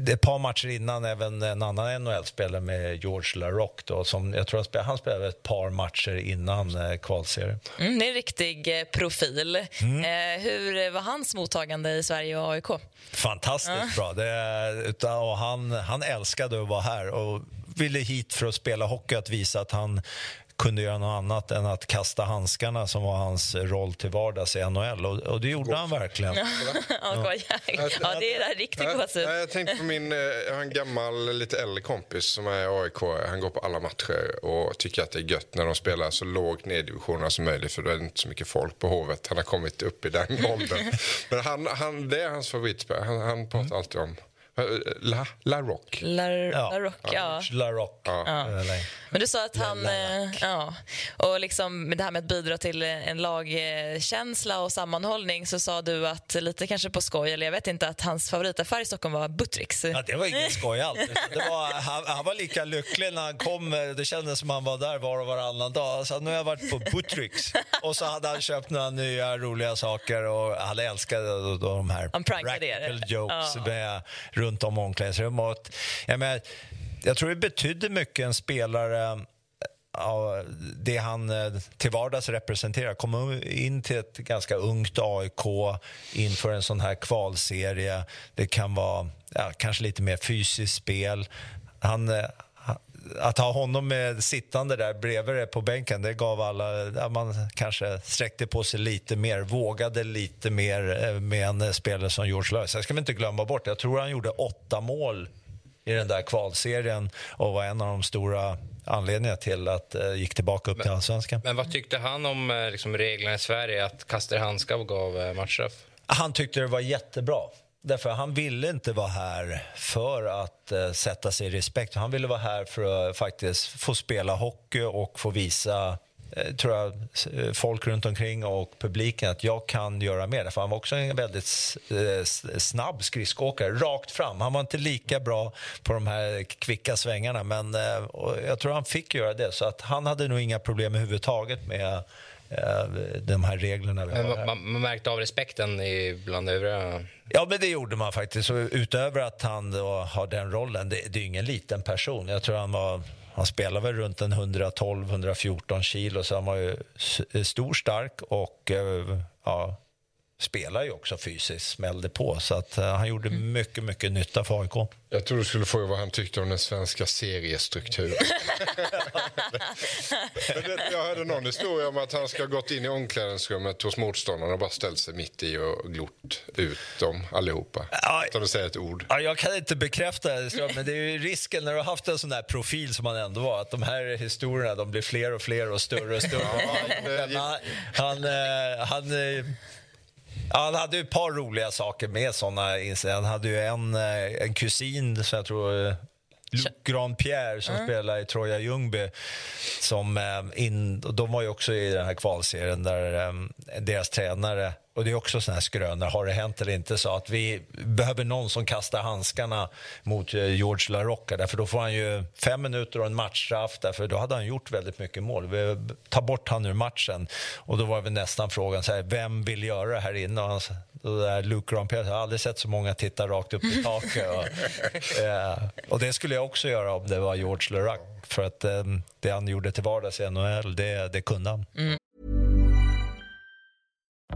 ett par matcher innan även en annan NHL-spelare med George LaRock då, som jag tror han spelade, han spelade ett par matcher innan eh, kvalserien. Mm, det är en riktig eh, profil. Mm. Eh, hur var hans mottagande i Sverige och AIK? Fantastiskt mm. bra. Det, och han, han älskade att vara här och ville hit för att spela hockey, att visa att han kunde göra något annat än att kasta handskarna som var hans roll till vardags i NHL. Och, och det gjorde han verkligen. ja, ja. ja, det är riktigt gåshud. Jag, jag tänkte på min, jag har en gammal, lite äldre kompis som är AIK. Han går på alla matcher och tycker att det är gött när de spelar så lågt ner i divisionerna som möjligt för då är det inte så mycket folk på Hovet. Han har kommit upp i den åldern. Men han, han, det är hans favoritspelare. Han, han pratar alltid om La, La Rock. La, ja. La Rock, ja. La Rock. Ja. Ja. Men du sa att han... Eh, ja, och liksom det här med att bidra till en lagkänsla och sammanhållning så sa du att, lite kanske på skoj, eller jag vet inte, att hans favoritaffär i Stockholm var Buttricks. Ja, det var ingen skoj alls. Det var, han, han, var lika lycklig när han kom. Det kändes som han var där var och varannan dag. Så nu har jag varit på Buttricks. Och så hade han köpt några nya roliga saker och han älskade de här practical jokes ja. med, runt om omklädningsrummet. Jag, menar, jag tror det betydde mycket en spelare Ja, det han eh, till vardags representerar. Komma in till ett ganska ungt AIK inför en sån här kvalserie. Det kan vara ja, kanske lite mer fysiskt spel. Han, eh, att ha honom med sittande där bredvid på bänken, det gav alla... Man kanske sträckte på sig lite mer, vågade lite mer eh, med en spelare som George Lööf. Sen ska vi inte glömma bort, jag tror han gjorde åtta mål i den där kvalserien och var en av de stora anledningarna till att det uh, gick tillbaka upp men, till allsvenskan. Men vad tyckte han om uh, liksom, reglerna i Sverige att kasta i handskar gav uh, matchstraff? Han tyckte det var jättebra. Därför han ville inte vara här för att eh, sätta sig i respekt. Han ville vara här för att faktiskt få spela hockey och få visa eh, tror jag, eh, folk runt omkring och publiken att jag kan göra mer. För han var också en väldigt eh, snabb skridskoåkare, rakt fram. Han var inte lika bra på de här kvicka svängarna, men eh, jag tror han fick göra det. Så att han hade nog inga problem överhuvudtaget med de här reglerna. Vi har man, man märkte av respekten bland övriga Ja, men det gjorde man faktiskt. Och utöver att han har den rollen, det, det är ingen liten person. Jag tror han var han spelar väl runt en 112-114 kilo, så han var ju stor, stark och eh, ja, spelar ju också fysiskt, smällde på. Så att, uh, han gjorde mm. mycket, mycket nytta för AIK. Jag tror du skulle fråga vad han tyckte om den svenska seriestrukturen. jag hörde någon historia om att han ska ha gått in i omklädningsrummet hos motståndarna och bara ställt sig mitt i och glott ut dem allihopa. Ja, utan att säga ett ord. Ja, jag kan inte bekräfta det, men det är ju risken när du har haft en sån där profil som han ändå var, att de här historierna de blir fler och fler och större och större. han, han, eh, han, han eh, Ja, han hade ett par roliga saker med såna incidenter. Han hade ju en, eh, en kusin som jag tror eh, Luc Grandpierre som mm. spelar i Troja Ljungby. Som, eh, in, de var ju också i den här kvalserien där deras tränare och det är också såna här skrönor, har det hänt eller inte? Så att vi behöver någon som kastar handskarna mot eh, George LaRocca. Därför då får han ju fem minuter och en matchstraff. Därför då hade han gjort väldigt mycket mål. Vi tar bort han ur matchen. Och då var vi nästan frågan så här, vem vill göra det här inne? Och han, då där Luke Grandpierre, jag har aldrig sett så många titta rakt upp i taket. Och, eh, och det skulle jag också göra om det var George LaRocca. För att eh, det han gjorde till vardags i NHL, det, det kunde han. Mm.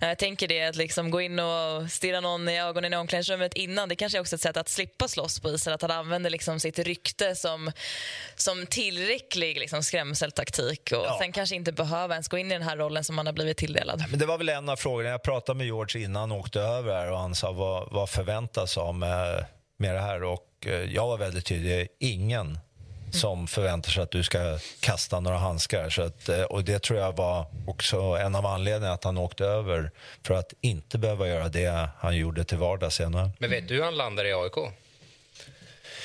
Jag tänker det, att liksom gå in och stirra någon i ögonen i omklädningsrummet innan, det kanske är också ett sätt att slippa slåss på isen, att han använder liksom sitt rykte som, som tillräcklig liksom skrämseltaktik och ja. sen kanske inte behöver ens gå in i den här rollen som han har blivit tilldelad. Men det var väl en av frågorna, jag pratade med George innan han åkte över här och han sa vad, vad förväntas av med, med det här och eh, jag var väldigt tydlig, ingen som förväntar sig att du ska kasta några handskar. Så att, eh, och det tror jag var också en av anledningarna att han åkte över för att inte behöva göra det han gjorde till vardags senare. Men vet du hur han landar i AIK?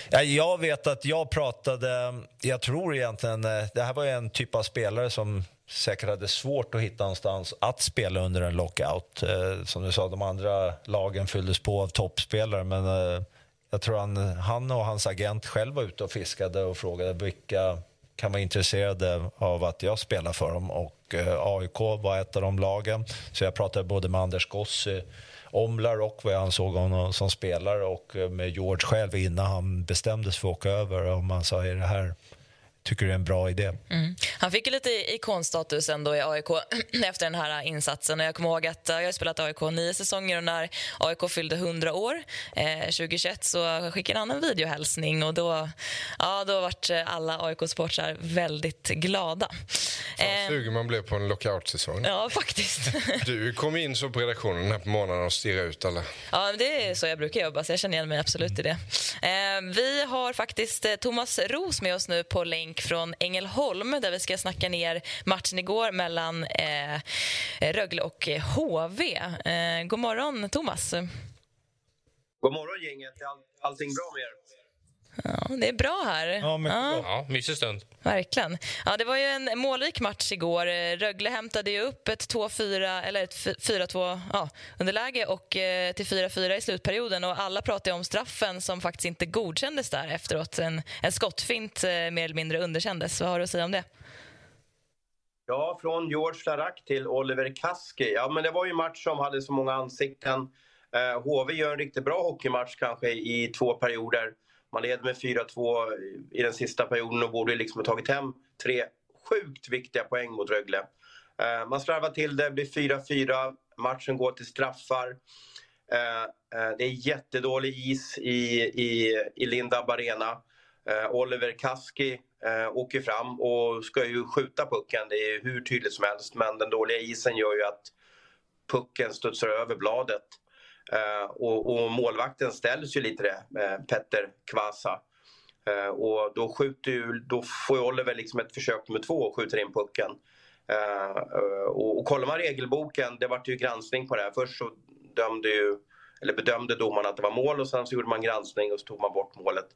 Ja, jag vet att jag pratade, jag tror egentligen, eh, det här var en typ av spelare som säkert hade svårt att hitta någonstans att spela under en lockout. Eh, som du sa, de andra lagen fylldes på av toppspelare men jag tror han, han och hans agent själv var ute och fiskade och frågade vilka kan vara intresserade av att jag spelar för dem. Och eh, AIK var ett av de lagen. Så jag pratade både med Anders Gossi eh, om Larocque, vad jag ansåg honom som spelare och eh, med George själv innan han bestämde sig för att åka över. Om man sa, är det här tycker det är en bra idé. Mm. Han fick ju lite ikonstatus ändå i AIK efter den här insatsen. Jag kommer ihåg att jag har spelat AIK nio säsonger och när AIK fyllde 100 år eh, 2021 så skickade han en videohälsning och då, ja, då vart alla AIK-supportrar väldigt glada. Fan, eh, sugen man blev på en lockout-säsong. Ja, faktiskt. du kom in så på redaktionen här på morgonen och stirrade ut alla. Ja, det är så jag brukar jobba, så jag känner igen mig absolut i det. Eh, vi har faktiskt eh, Thomas Ros med oss nu på länk länk från Ängelholm där vi ska snacka ner matchen igår mellan eh, Rögle och HV. Eh, god morgon, Thomas. God morgon, gänget. Är all, allting bra med er? Ja, det är bra här. Ja, mycket ja. bra. Ja, mysig stund. Verkligen. Ja, det var ju en målrik match igår. Rögle hämtade ju upp ett 2-4 eller ett 4-2 ja, underläge och eh, till 4-4 i slutperioden och alla pratade om straffen som faktiskt inte godkändes där efteråt. En, en skottfint eh, mer eller mindre underkändes. Vad har du att säga om det? Ja, från George Larac till Oliver Kaski. Ja, men det var ju en match som hade så många ansikten. Eh, HV gör en riktigt bra hockeymatch kanske i två perioder. Man leder med 4-2 i den sista perioden och borde liksom ha tagit hem tre sjukt viktiga poäng mot Rögle. Eh, man slarvar till det, blir 4-4, matchen går till straffar. Eh, eh, det är jättedålig is i, i, i Lindab Arena. Oliver Kaski åker fram och ska ju skjuta pucken, det är hur tydligt som helst. Men den dåliga isen gör ju att pucken studsar över bladet. Eh, och, och, målvakten ställs ju lite det, eh, Petter Kvasa. Eh, och då, skjuter ju, då får ju Oliver liksom ett försök nummer två och skjuter in pucken. och, och kollar man regelboken, det vart ju granskning på det här. Först så dömde ju eller bedömde domaren att det var mål och sen så gjorde man granskning och så tog man bort målet.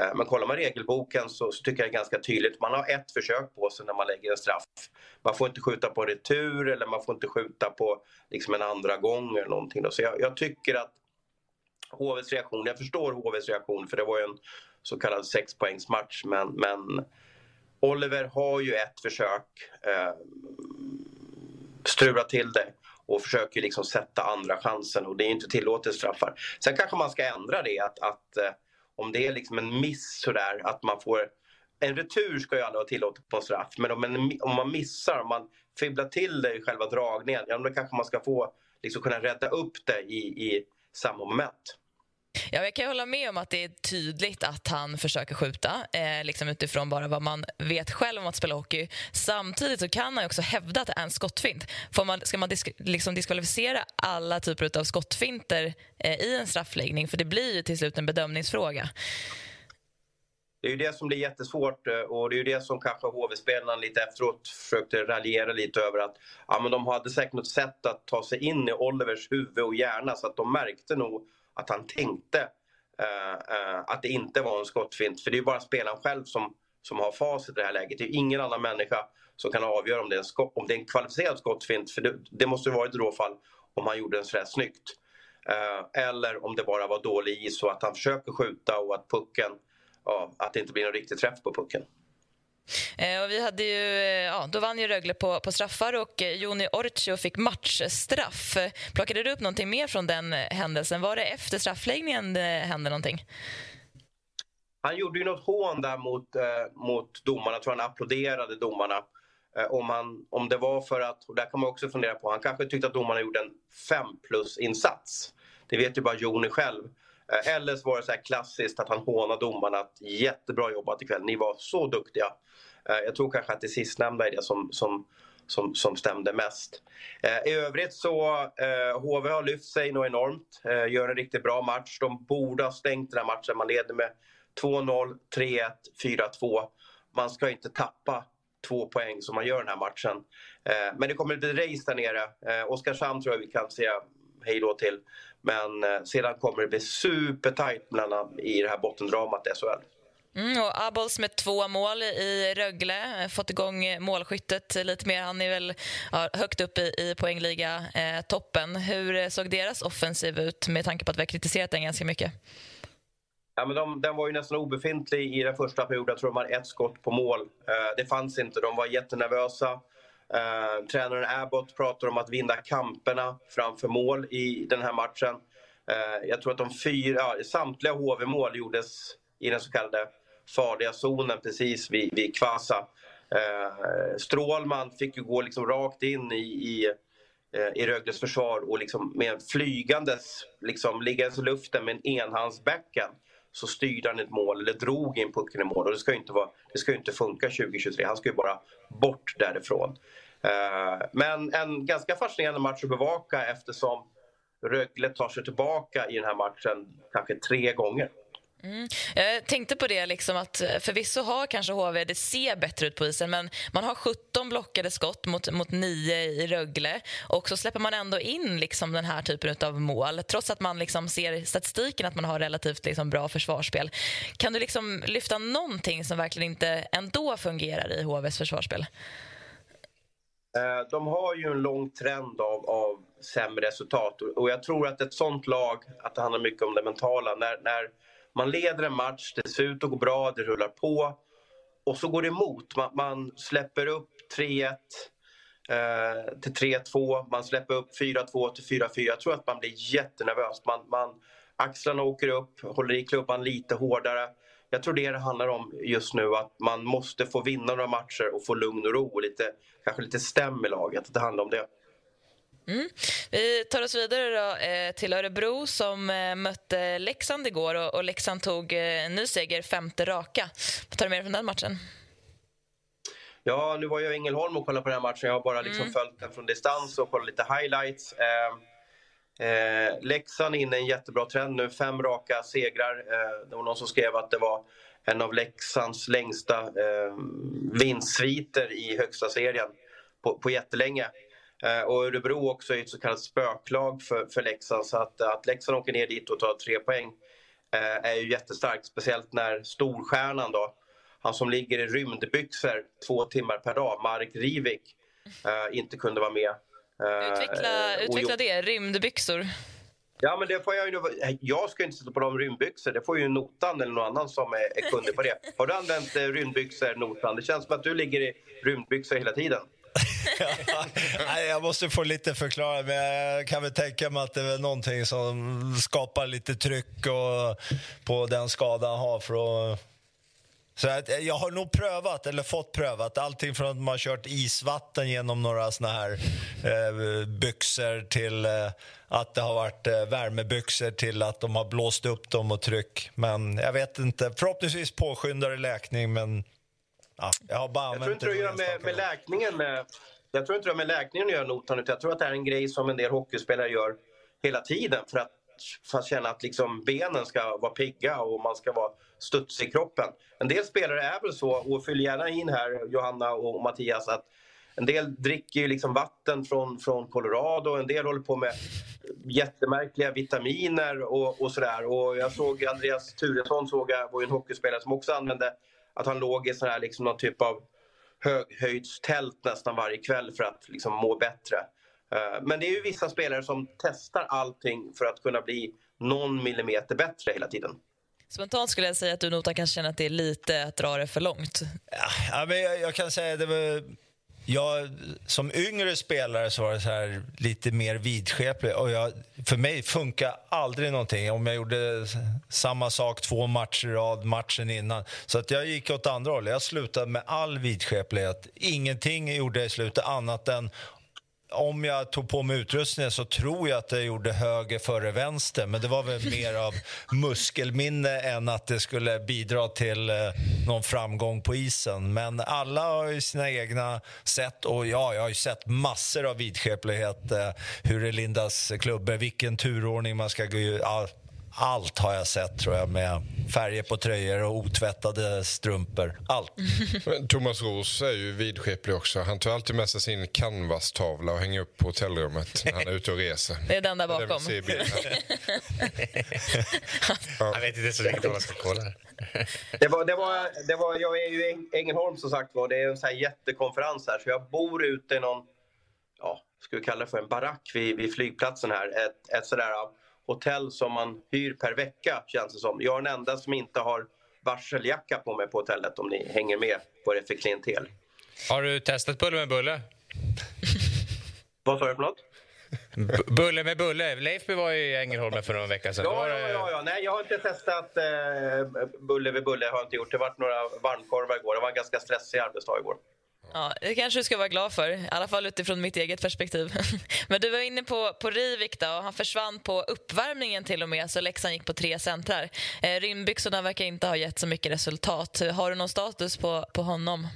Eh, men kollar man regelboken så, så, tycker jag det är ganska tydligt. Man har ett försök på sig när man lägger en straff. Man får inte skjuta på retur eller man får inte skjuta på liksom en andra gång eller någonting. Då. Så jag, jag tycker att HVs reaktion, jag förstår HVs reaktion för det var ju en så kallad sexpoängsmatch men, men Oliver har ju ett försök eh, strula till det och försöker liksom sätta andra chansen och det är inte tillåtet straffar. Sen kanske man ska ändra det att, att eh, om det är liksom en miss sådär att man får en retur ska ju aldrig vara tillåtet på straff men om, en, om man missar, om man fibblar till det i själva dragningen, ja då kanske man ska få liksom kunna rädda upp det i, i samma moment. Ja, jag kan hålla med om att det är tydligt att han försöker skjuta eh, liksom utifrån bara vad man vet själv om att spela hockey. Samtidigt så kan han också hävda att det är en skottfint. Får man, ska man disk, liksom diskvalificera alla typer av skottfinter eh, i en straffläggning? För det blir ju till slut en bedömningsfråga. Det är ju det som blir jättesvårt eh, och det är ju det som kanske HV-spelarna lite efteråt försökte raljera lite över att ja, men de hade säkert något sätt att ta sig in i Olivers huvud och hjärna så att de märkte nog att han tänkte uh, uh, att det inte var en skottfint. För det är bara spelaren själv som, som har facit i det här läget. Det är ingen annan människa som kan avgöra om det är en, skott, om det är en kvalificerad skottfint. För det, det måste ha varit i då fall om han gjorde den sådär snyggt. Uh, eller om det bara var dålig is och att han försöker skjuta och att pucken, ja, att det inte blir någon riktig träff på pucken. Eh, och vi hade ju, eh, ja, då vann ju Rögle på, på straffar och eh, Joni Orcio fick matchstraff. Plockade du upp någonting mer från den händelsen? Var det efter straffläggningen det hände någonting? Han gjorde ju något hån där mot, eh, mot domarna. Jag tror han applåderade domarna. Eh, om, han, om det var för att, och där kan man också fundera på, han kanske tyckte att domarna gjorde en 5 plus-insats. Det vet ju bara Joni själv. Eh, Eller så var det så här klassiskt att han hånade domarna. Att jättebra jobbat ikväll, ni var så duktiga. Eh, jag tror kanske att det sistnämnda är det som, som, som, som stämde mest. Eh, I övrigt så eh, HV har lyft sig något enormt. Gör en riktigt bra match. De borde ha stängt den här matchen. Man leder med 2-0, 3-1, 4-2. Man ska inte tappa två poäng som man gör den här matchen. Men det kommer bli race där nere. Eh, Oskarshamn tror jag vi kan säga hej då till. Men eh, sedan kommer det bli supertajt mellan, i det här bottendramat SHL. Mm, och Abols med två mål i Rögle, fått igång målskyttet lite mer. Han är väl ja, högt upp i, i poängliga-toppen. Eh, Hur såg deras offensiv ut med tanke på att vi har kritiserat den ganska mycket? Ja, men de, den var ju nästan obefintlig i den första perioden. Jag tror de hade ett skott på mål. Uh, det fanns inte. De var jättenervösa. Eh, tränaren Abbott pratar om att vinna kamperna framför mål i den här matchen. Eh, jag tror att de fyra, ja, samtliga HV-mål gjordes i den så kallade farliga zonen precis vid, vid Kvasa. Eh, Strålman fick ju gå liksom rakt in i, i eh, i Rögles försvar och liksom med flygandes, liksom liggandes i luften med en enhandsbackhand så styrde han ett mål eller drog in pucken i mål. Och det ska ju inte, vara, det ska inte funka 2023. Han ska ju bara bort därifrån. Eh, men en ganska fascinerande match att bevaka eftersom Rögle tar sig tillbaka i den här matchen kanske tre gånger. Mm. Jag tänkte på det, liksom att eh, förvisso har kanske HV, det ser bättre ut på isen men man har 17 blockade skott mot, mot 9 i Rögle och så släpper man ändå in liksom den här typen av mål trots att man liksom ser i statistiken att man har relativt liksom bra försvarsspel. Kan du liksom lyfta någonting som verkligen inte ändå fungerar i HVs försvarsspel? Eh, de har ju en lång trend av, av sämre resultat och jag tror att ett sånt lag, att det handlar mycket om det mentala. När, när man leder en match, det ser ut att gå bra, det rullar på och så går det emot. Man, man släpper upp 3-1 eh, till 3-2, man släpper upp 4-2 till 4-4. Jag tror att man blir jättenervös. Man, man, axlarna åker upp, håller i klubban lite hårdare. Jag tror det det handlar om just nu, att man måste få vinna några matcher och få lugn och ro och lite, kanske lite stäm i laget. Det handlar om det. Mm. Vi tar oss vidare då, eh, till Örebro som eh, mötte Leksand igår och, och Leksand tog eh, en ny seger, femte raka. Vad tar du med dig från den matchen? Ja, nu var jag i Ängelholm och kollade på den matchen. Jag har bara liksom mm. följt den från distans och kollat lite highlights. Eh, eh, Leksand är inne i en jättebra trend nu. Fem raka segrar. Eh, det var någon som skrev att det var en av Leksands längsta eh, vinstsviter i högsta serien på, på jättelänge. Eh, och Örebro också är ett så kallat spöklag för, för Leksand. Så att, att Leksand åker ner dit och tar tre poäng eh, är ju jättestarkt. Speciellt när storstjärnan då, han som ligger i rymdbyxor två timmar per dag, Mark Rivik, eh, inte kunde vara med. Utveckla, utveckla det, rymdbyxor. Ja, men det får jag ju. Jag ska inte sätta på dem rymdbyxor. Det får ju Notan eller någon annan som är, är kunnig på det. Har du använt rymdbyxor, Notan? Det känns som att du ligger i rymdbyxor hela tiden. Nej, jag måste få lite förklara, men jag kan väl tänka mig att det är någonting som skapar lite tryck och, på den skada han har. För att, så att jag har nog prövat, eller fått prövat, allting från att man har kört isvatten genom några såna här eh, byxor till eh, att det har varit eh, värmebyxor till att de har blåst upp dem och tryck. Men jag vet inte, förhoppningsvis påskyndar det läkning, men ja, jag har bara jag tror inte det har med, med läkningen med, jag tror inte det har med läkningen att göra notan, utan jag tror att det är en grej som en del hockeyspelare gör hela tiden för att, för att känna att liksom benen ska vara pigga och man ska vara studsig i kroppen. En del spelare är väl så, och fyll gärna in här Johanna och Mattias, att en del dricker ju liksom vatten från, från Colorado, en del håller på med jättemärkliga vitaminer och, och sådär. Och jag såg Andreas Turesson, såg jag, var ju en hockeyspelare som också använde att han låg i sån här, liksom, någon typ av höghöjdstält nästan varje kväll för att liksom, må bättre. Uh, men det är ju vissa spelare som testar allting för att kunna bli någon millimeter bättre hela tiden. Spontant skulle jag säga att du Nota kanske känner att det är lite att dra det för långt. Ja, men jag, jag kan säga att det var jag, som yngre spelare så var det så här lite mer vidskeplig. Och jag, för mig funkar aldrig någonting om jag gjorde samma sak två matcher i rad matchen innan. Så att jag gick åt andra hållet. Jag slutade med all vidskeplighet. Ingenting gjorde jag i slutet annat än om jag tog på mig utrustningen så tror jag att jag gjorde höger före vänster. Men det var väl mer av muskelminne än att det skulle bidra till eh, någon framgång på isen. Men alla har ju sina egna sätt. Och ja, jag har ju sett massor av vidskeplighet. Eh, hur det lindas klubbor, vilken turordning man ska gå ja, allt har jag sett tror jag med färger på tröjor och otvättade strumpor. Allt. Thomas Roos är ju vidskeplig också. Han tar alltid med sig sin canvas-tavla och hänger upp på hotellrummet när han är ute och reser. Det är den där Det är det bakom. ser i bilden. Jag vet inte så mycket vad man ska kolla. Det var, det var, det var, jag är ju i Ängelholm som sagt var. Det är en sån här jättekonferens här. Så jag bor ute i någon, ja, ska vi kalla det för en barack vid, vid flygplatsen här. Ett, ett sådär hotell som man hyr per vecka känns det som. Jag är den enda som inte har varseljacka på mig på hotellet om ni hänger med på det för klientel. Har du testat bulle med bulle? Vad sa du för något? B- bulle med bulle. Leifby var ju i Ängelholm för några veckor sedan. Ja, ja, ja, ja. Nej, jag har inte testat eh, bulle vid bulle. Har jag inte gjort. Det var några varmkorvar igår. Det var en ganska stressig arbetsdag igår. Ja, det kanske du ska vara glad för, i alla fall utifrån mitt eget perspektiv. Men du var inne på, på Rivik då, och han försvann på uppvärmningen till och med, så Leksand gick på tre centrar. Eh, Rymdbyxorna verkar inte ha gett så mycket resultat. Har du någon status på, på honom?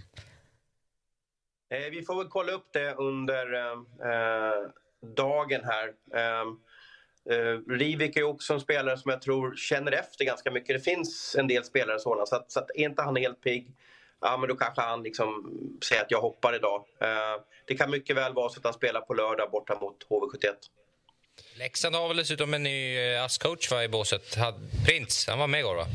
Eh, vi får väl kolla upp det under eh, dagen här. Eh, eh Rivik är också en spelare som jag tror känner efter ganska mycket. Det finns en del spelare sådana, så, att, så att är inte han helt pigg, ja men då kanske han liksom säger att jag hoppar idag. Eh, det kan mycket väl vara så att han spelar på lördag borta mot HV71. Leksand har väl dessutom en ny eh, ASS-coach i båset. Prins, han var med igår va?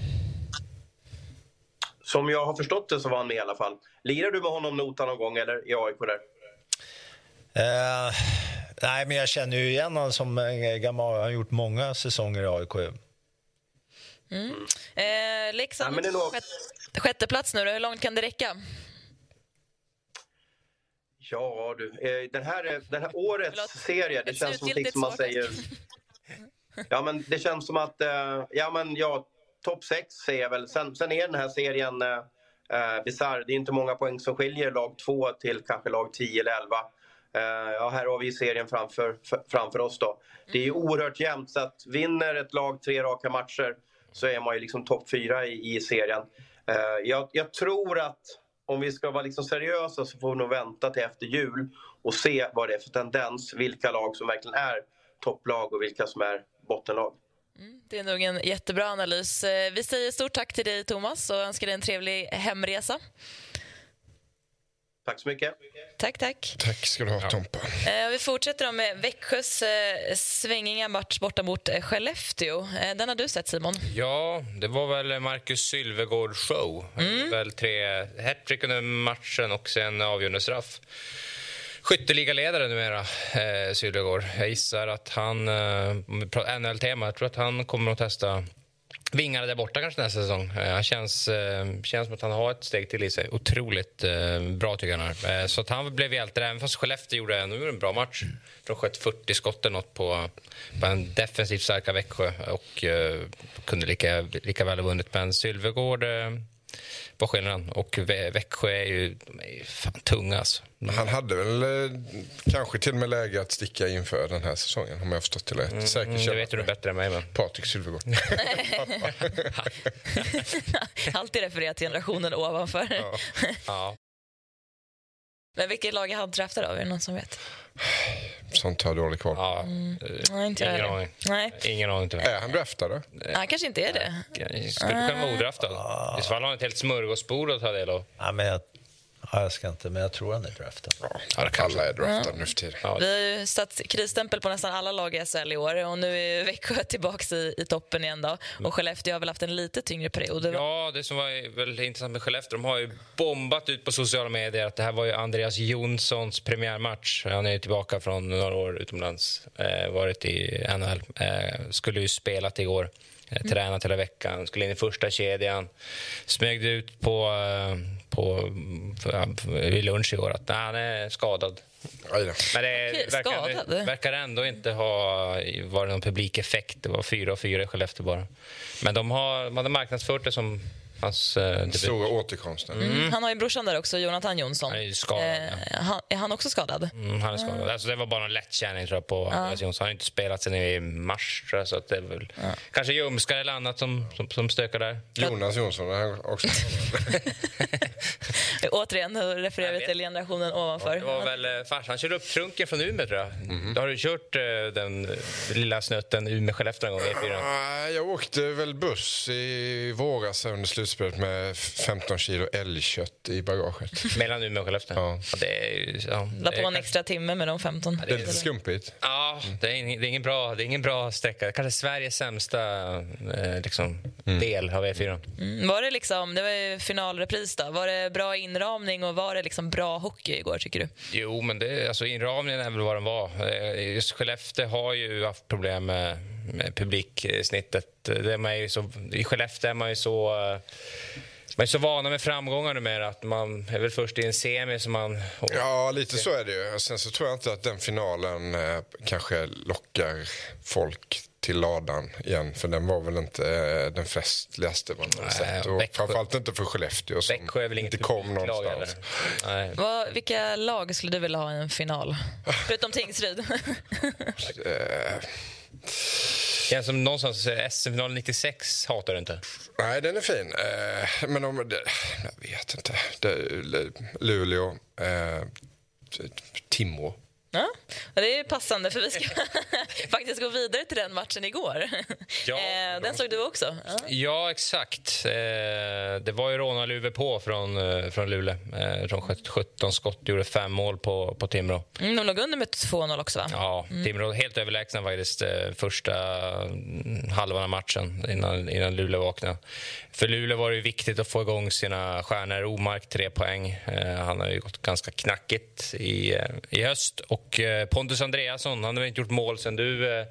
Som jag har förstått det så var han med i alla fall. Lirar du med honom nota någon gång eller i AIK där? Eh, nej, men jag känner ju igen honom som en gammal... Han har gjort många säsonger i AIK. Ju. Eh, Leksand, Ja, nog- sjätte, sjätte plats nu då. Hur långt kan det räcka? Ja du, eh, den här, eh, den här årets Förlåt. serie, det Ett känns som slutgiltigt liksom man säger... Ja men det känns som att, eh, ja men ja, topp 6 säger jag väl. Sen, sen är den här serien eh, eh, bisarr. Det är inte många poäng som skiljer lag 2 till kanske lag 10 eller 11. Eh, ja, här har vi serien framför, framför oss då. Det är ju oerhört jämnt så att vinner ett lag tre raka matcher så är man ju liksom topp fyra i, i serien. Eh, jag, jag tror att om vi ska vara liksom seriösa så får vi nog vänta till efter jul och se vad det är för tendens. Vilka lag som verkligen är topplag och vilka som är bottenlag. Mm, det är nog en jättebra analys. Eh, vi säger stort tack till dig, Thomas, och önskar dig en trevlig hemresa. Tack så mycket. Tack, tack. Tack ska du ha, Tompa. Eh, Vi fortsätter med Växjös eh, svängiga match borta mot eh, Skellefteå. Den har du sett, Simon. Ja, det var väl Marcus Sylvegård show. Mm. Väl tre hattrick under matchen och sen avgörande straff. Skytteligaledare numera, eh, Sylvegård. Jag gissar att han, eh, NHL-tema, jag tror att han kommer att testa vingarna där borta kanske nästa säsong. Eh, han känns, eh, känns som att han har ett steg till i sig. Otroligt eh, bra tycker jag han är. Så att han blev hjälte även fast Skellefteå gjorde en, en bra match. De sköt 40 skott eller något på, på en defensivt starka Växjö och kunde lika, lika väl ha vunnit. Men Sylvegård var skillnaden. Och Vä- Växjö är ju, de är ju fan tunga alltså. Han hade väl eh, kanske till och med läge att sticka inför den här säsongen om jag har förstått det rätt. Säkert Mm, det vet du bättre än mig men. Patrik Sylvegård. Alltid refererat till generationen ovanför. Ja. Men vilket lag är han draftad av? Är det någon som vet? Sånt har jag dålig koll på. Ja, Nej, inte ingen aning. Nej, Ingen aning tyvärr. Är han draftad? då? han kanske inte är det. Skulle kunna vara odraftad. I så fall har han ett helt smörgåsbord att ta del av. Ja, men jag, ja, jag ska inte, men jag tror han är draftad. Ja, alla är draftade nu för tiden. Ja. Vi har ju satt krisstämpel på nästan alla lag i SHL i år och nu är Växjö tillbaka i, i toppen igen. Då. Och Skellefteå har väl haft en lite tyngre period. Ja, det som var väldigt intressant med Skellefteå, de har ju bombat ut på sociala medier att det här var ju Andreas Jonssons premiärmatch. Han är ju tillbaka från några år utomlands, eh, varit i NHL. Eh, skulle ju spelat igår, eh, tränat hela veckan, skulle in i första kedjan. Smögde ut på, eh, på, vid lunch igår att nej, han är skadad. Men det Okej, verkar, skadad? verkar ändå inte ha varit någon publikeffekt. Det var fyra och fyra i Skellefteå bara. Men de, har, de hade marknadsfört det som hans eh, debut. Stora återkomsten. Mm. Han har ju brorsan där också, Jonathan Jonsson. Han är skadad, ja. han, är han också skadad? Mm, han är skadad. Alltså, det var bara en lättkänning tror jag, på Andreas Jonsson. Han har inte spelat sen i mars. Tror jag, så att det är väl kanske ljumskar eller annat som, som, som stökar där. Jonas Jonsson är han också Återigen nu refererar vi till generationen ovanför. Det var väl eh, farsan körde upp trunken från Umeå tror jag. Har du kört eh, den lilla snutten Umeå-Skellefteå en gång? E4? Nej, Jag åkte väl buss i våras under slutspelet med 15 kilo älgkött i bagaget. Mellan Umeå och Skellefteå? Ja. det är, ja, La det på är en extra timme med de 15. Det är lite skumpigt. Ja, det är, ing, det är ingen bra, det är ingen bra sträcka. Kanske Sveriges sämsta eh, liksom, del av E4. Mm. Var det liksom, det var ju finalrepris då. Var det bra inramning och var det liksom bra hockey igår tycker du? Jo, men det, alltså, inramningen är väl vad den var. Eh, Just Skellefteå har ju haft problem med, med publiksnittet. Det är man ju så, I Skellefteå är man ju så... eh, Man är så vana med framgångar numera att man är väl först i en semi som man... Ja, lite så är det ju. Sen så tror jag inte att den finalen eh, kanske lockar folk till ladan igen. För den var väl inte eh, den festligaste man har Nej, sett. Och Växjö- framförallt inte för Skellefteå som Växjö är väl inget inte kom någonstans. Nej. Vad, vilka lag skulle du vilja ha i en final? Förutom Tingsryd. Eh, Känns som någonstans SM-finalen 96 hatar du inte. nej, den är fin. Eh, men om det, jag vet inte. Det, Luleå, eh, Timrå. Ja, det är passande för vi ska faktiskt gå vidare till den matchen igår. Ja, eh, den såg du också? Ja. Ja, exakt. Eh, det var ju rånarluve på från, eh, från Luleå. Eh, de sköt 17 skott gjorde fem mål på, på Timrå. Mm, de låg under med 2-0 också va? Ja, Timrå helt överlägsna faktiskt första mm, halvan av matchen innan, innan Luleå vaknade. För Luleå var det viktigt att få igång sina stjärnor. Omark, tre poäng. Han har ju gått ganska knackigt i, i höst. Och eh, Pontus Andreasson, han har inte gjort mål sen du eh,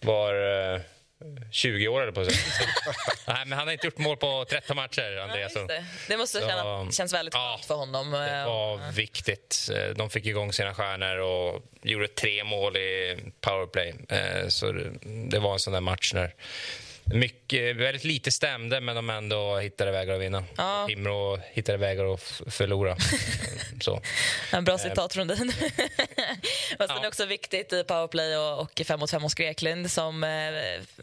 var eh, 20 år eller på sig. Nej, men han har inte gjort mål på 13 matcher, Ja, Andreasson. just det. det måste Så, känna, känns väldigt ja, skönt för honom. Det Eh, var viktigt. Eh, De fick igång sina stjärnor och gjorde tre mål i powerplay. Eh, Så det- det var en sån där match när mycket, väldigt lite stämde, men de ändå hittade vägar att vinna. Ja. Timrå hittade vägar att förlora. Så. En bra citat från. Och sen Ja. är också viktigt i powerplay och, och 5 mot 5 hos Grekland som eh,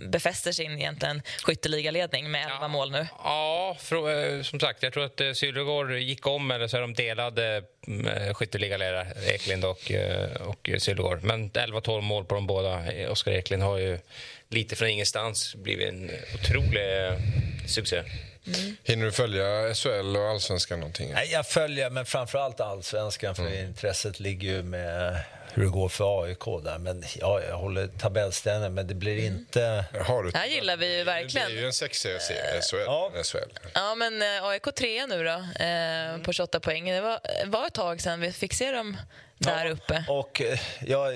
befäster sin egentligen skytteligaledning med 11 mål nu. Ja, frå- eh, som sagt, jag tror att eh, Sylvegård gick om, eller så är de delade eh, skytteligaledare, Eklind och, eh, och Sylvegård. Men 11-12 mål på de båda. Eh, Oskar Eklind har ju lite från ingenstans blivit en otrolig eh, succé. Hinner du följa SHL och allsvenskan någonting? Nej, jag följer, men framförallt allsvenskan, för intresset ligger ju med hur det går för AIK där. Men ja, jag håller tabellställningen, men det blir inte... Har du? Det här gillar vi ju Det verkligen. blir ju en sexserieserie, SHL. Ja. SHL. Ja, men eh, AIK 3 nu då, eh, på 28 poäng. Det var, var ett tag sedan vi fick se dem där Ja, uppe. Och eh, ja,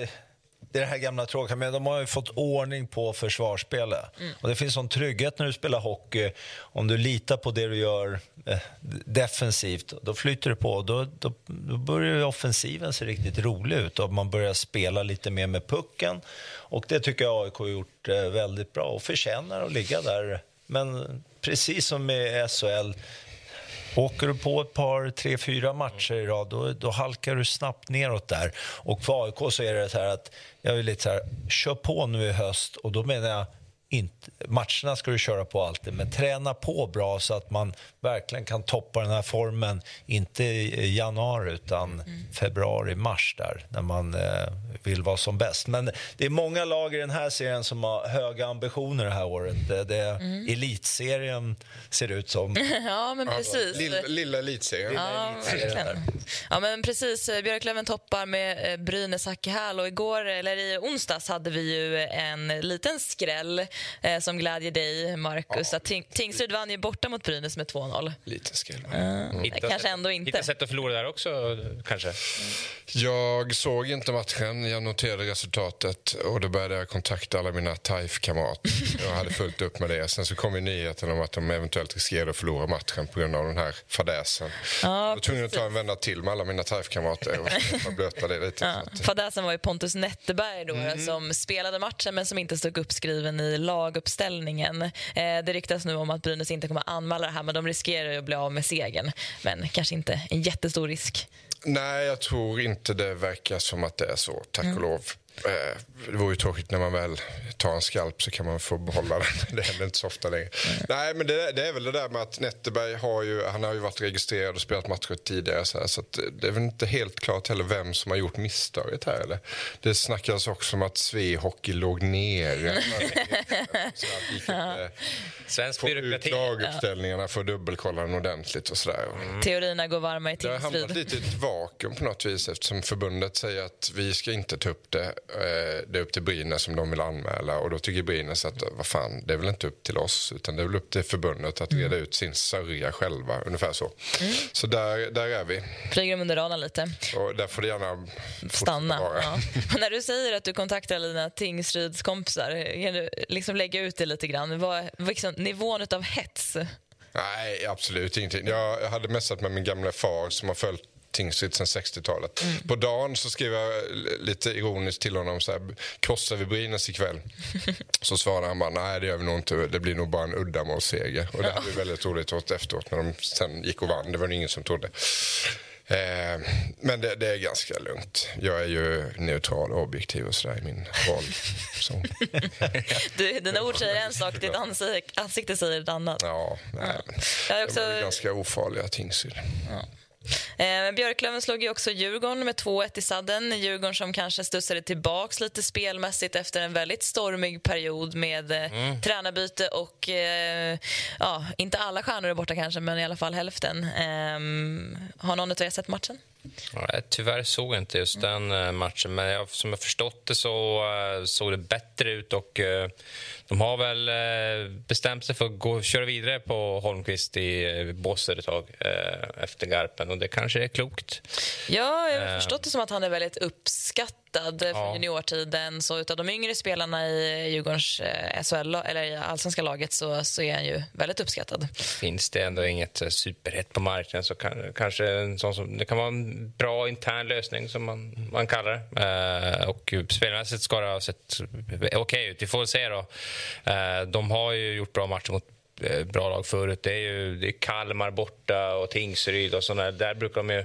det är det här gamla tråkiga, men de har ju fått ordning på försvarsspelet. Och det finns sån trygghet när du spelar hockey. Om du litar på det du gör eh, defensivt, då flyter det på. Då, då, då börjar offensiven se riktigt rolig ut och man börjar spela lite mer med pucken. Och det tycker jag AIK har gjort eh, väldigt bra och förtjänar att ligga där. Men precis som med SHL, Åker du på ett par, tre, fyra matcher i rad, då, då halkar du snabbt neråt där. Och för AIK så är det så här att jag är lite så här, kör på nu i höst och då menar jag inte, matcherna ska du köra på alltid, men träna på bra så att man verkligen kan toppa den här formen, inte i januari utan februari, mars där, när man eh, vill vara som bäst. Men det är många lag i den här serien som har höga ambitioner det här året. Det, det, Elitserien ser det ut som. Ja, men precis. Lilla, lilla elitserien. Ja, verkligen. Ja, men precis. Björklöven toppar med eh, Brynäs Hackihal och igår, eller i onsdags hade vi ju en liten skräll eh, som glädjer dig, Marcus. Ja. Att Ting- Tingsryd vann ju borta mot Brynäs med 2-0. Lite skräll. Hitta kanske sätt- ändå inte. Hitta sätt att förlora där också, kanske. Jag såg inte matchen, jag noterade resultatet och då började jag kontakta alla mina TAIF-kamrater. Jag hade fullt upp med det. Sen så kom ju nyheten om att de eventuellt riskerade att förlora matchen på grund av den här fadäsen. Ja, jag var tvungen att ta en vända till med alla mina TAIF-kamrater och blöta det lite. Ja. Fadäsen var ju Pontus Netterberg då, Mm. som spelade matchen men som inte stod uppskriven i laguppställningen. Eh, det ryktas nu om att Brynäs inte kommer att anmäla det här men de riskerar ju att bli av med segern. Men kanske inte en jättestor risk. nej, jag tror inte det verkar som att det är så, tack Mm. och lov. Eh, Det vore ju tråkigt när man väl tar en skalp så kan man få behålla den. Det händer inte så ofta längre. Nej, men det, det är väl det där med att Netterberg har ju, han har ju varit registrerad och spelat matcher tidigare. Så, här, så att det är väl inte helt klart heller vem som har gjort misstaget här. Eller? Det snackades också om att Svehockey låg nere. så att gick inte Svensk få ut byråkrati. laguppställningarna för att dubbelkolla den ordentligt och sådär. Teorierna går varma i Det har hamnat lite i ett vakuum på något vis eftersom förbundet säger att vi ska inte ta upp det. Eh, Det är upp till Brynäs om de vill anmäla och då tycker Brynäs att vad fan, det är väl inte upp till oss utan det är väl upp till förbundet att reda ut sin sörja själva, ungefär så. Så där, där är vi Flyger de under radarn lite. och där får det gärna Stanna. Ja. När du säger att du kontaktar dina Tingsryds kompisar, kan du liksom lägga ut det lite grann? Vad, liksom, nivån av hets? Nej, absolut ingenting. Jag jag hade messat med min gamla far som har följt Tingsryd sedan 60-talet. På dagen så skrev jag lite ironiskt till honom så här, krossar vi Brynäs ikväll? Så svarade han bara, nej det gör vi nog inte, det blir nog bara en uddamålsseger. Och det hade vi väldigt roligt åt efteråt när de sen gick och vann, det var det ingen som trodde. Eh, men det, det är ganska lugnt. Jag är ju neutral och objektiv och sådär i min roll. Så, Du, dina ord säger en sak, ditt ansikte, ansikte säger ett annat. ja, nej, Jag är de också, är ganska ofarliga Tingsryd. Eh, Björklöven slog ju också Djurgården med 2-1 i sadden. Djurgården som kanske studsade tillbaks lite spelmässigt efter en väldigt stormig period med eh, tränarbyte och eh, ja, inte alla stjärnor är borta kanske, men i alla fall hälften. Eh, har någon av er sett matchen? Ja, tyvärr såg jag inte just den eh, matchen, men jag, som jag förstått det så eh, såg det bättre ut och eh, de har väl bestämt sig för att gå, köra vidare på Holmqvist i Båstad ett tag efter Garpen och det kanske är klokt. Ja, jag har förstått det som att han är väldigt uppskattad från Ja. juniortiden. Så utav de yngre spelarna i Djurgårdens SHL, eller i allsvenska laget så, så är han ju väldigt uppskattad. Finns det ändå inget superhett på marknaden så kan, kanske en sån som, det kan vara en bra intern lösning som man, man kallar det. Eh, och spelmässigt ska det ha sett okej ut. Vi får se då. Eh, de har ju gjort bra matcher mot eh, bra lag förut. Det är ju det är Kalmar borta och Tingsryd och sådana. Där brukar de ju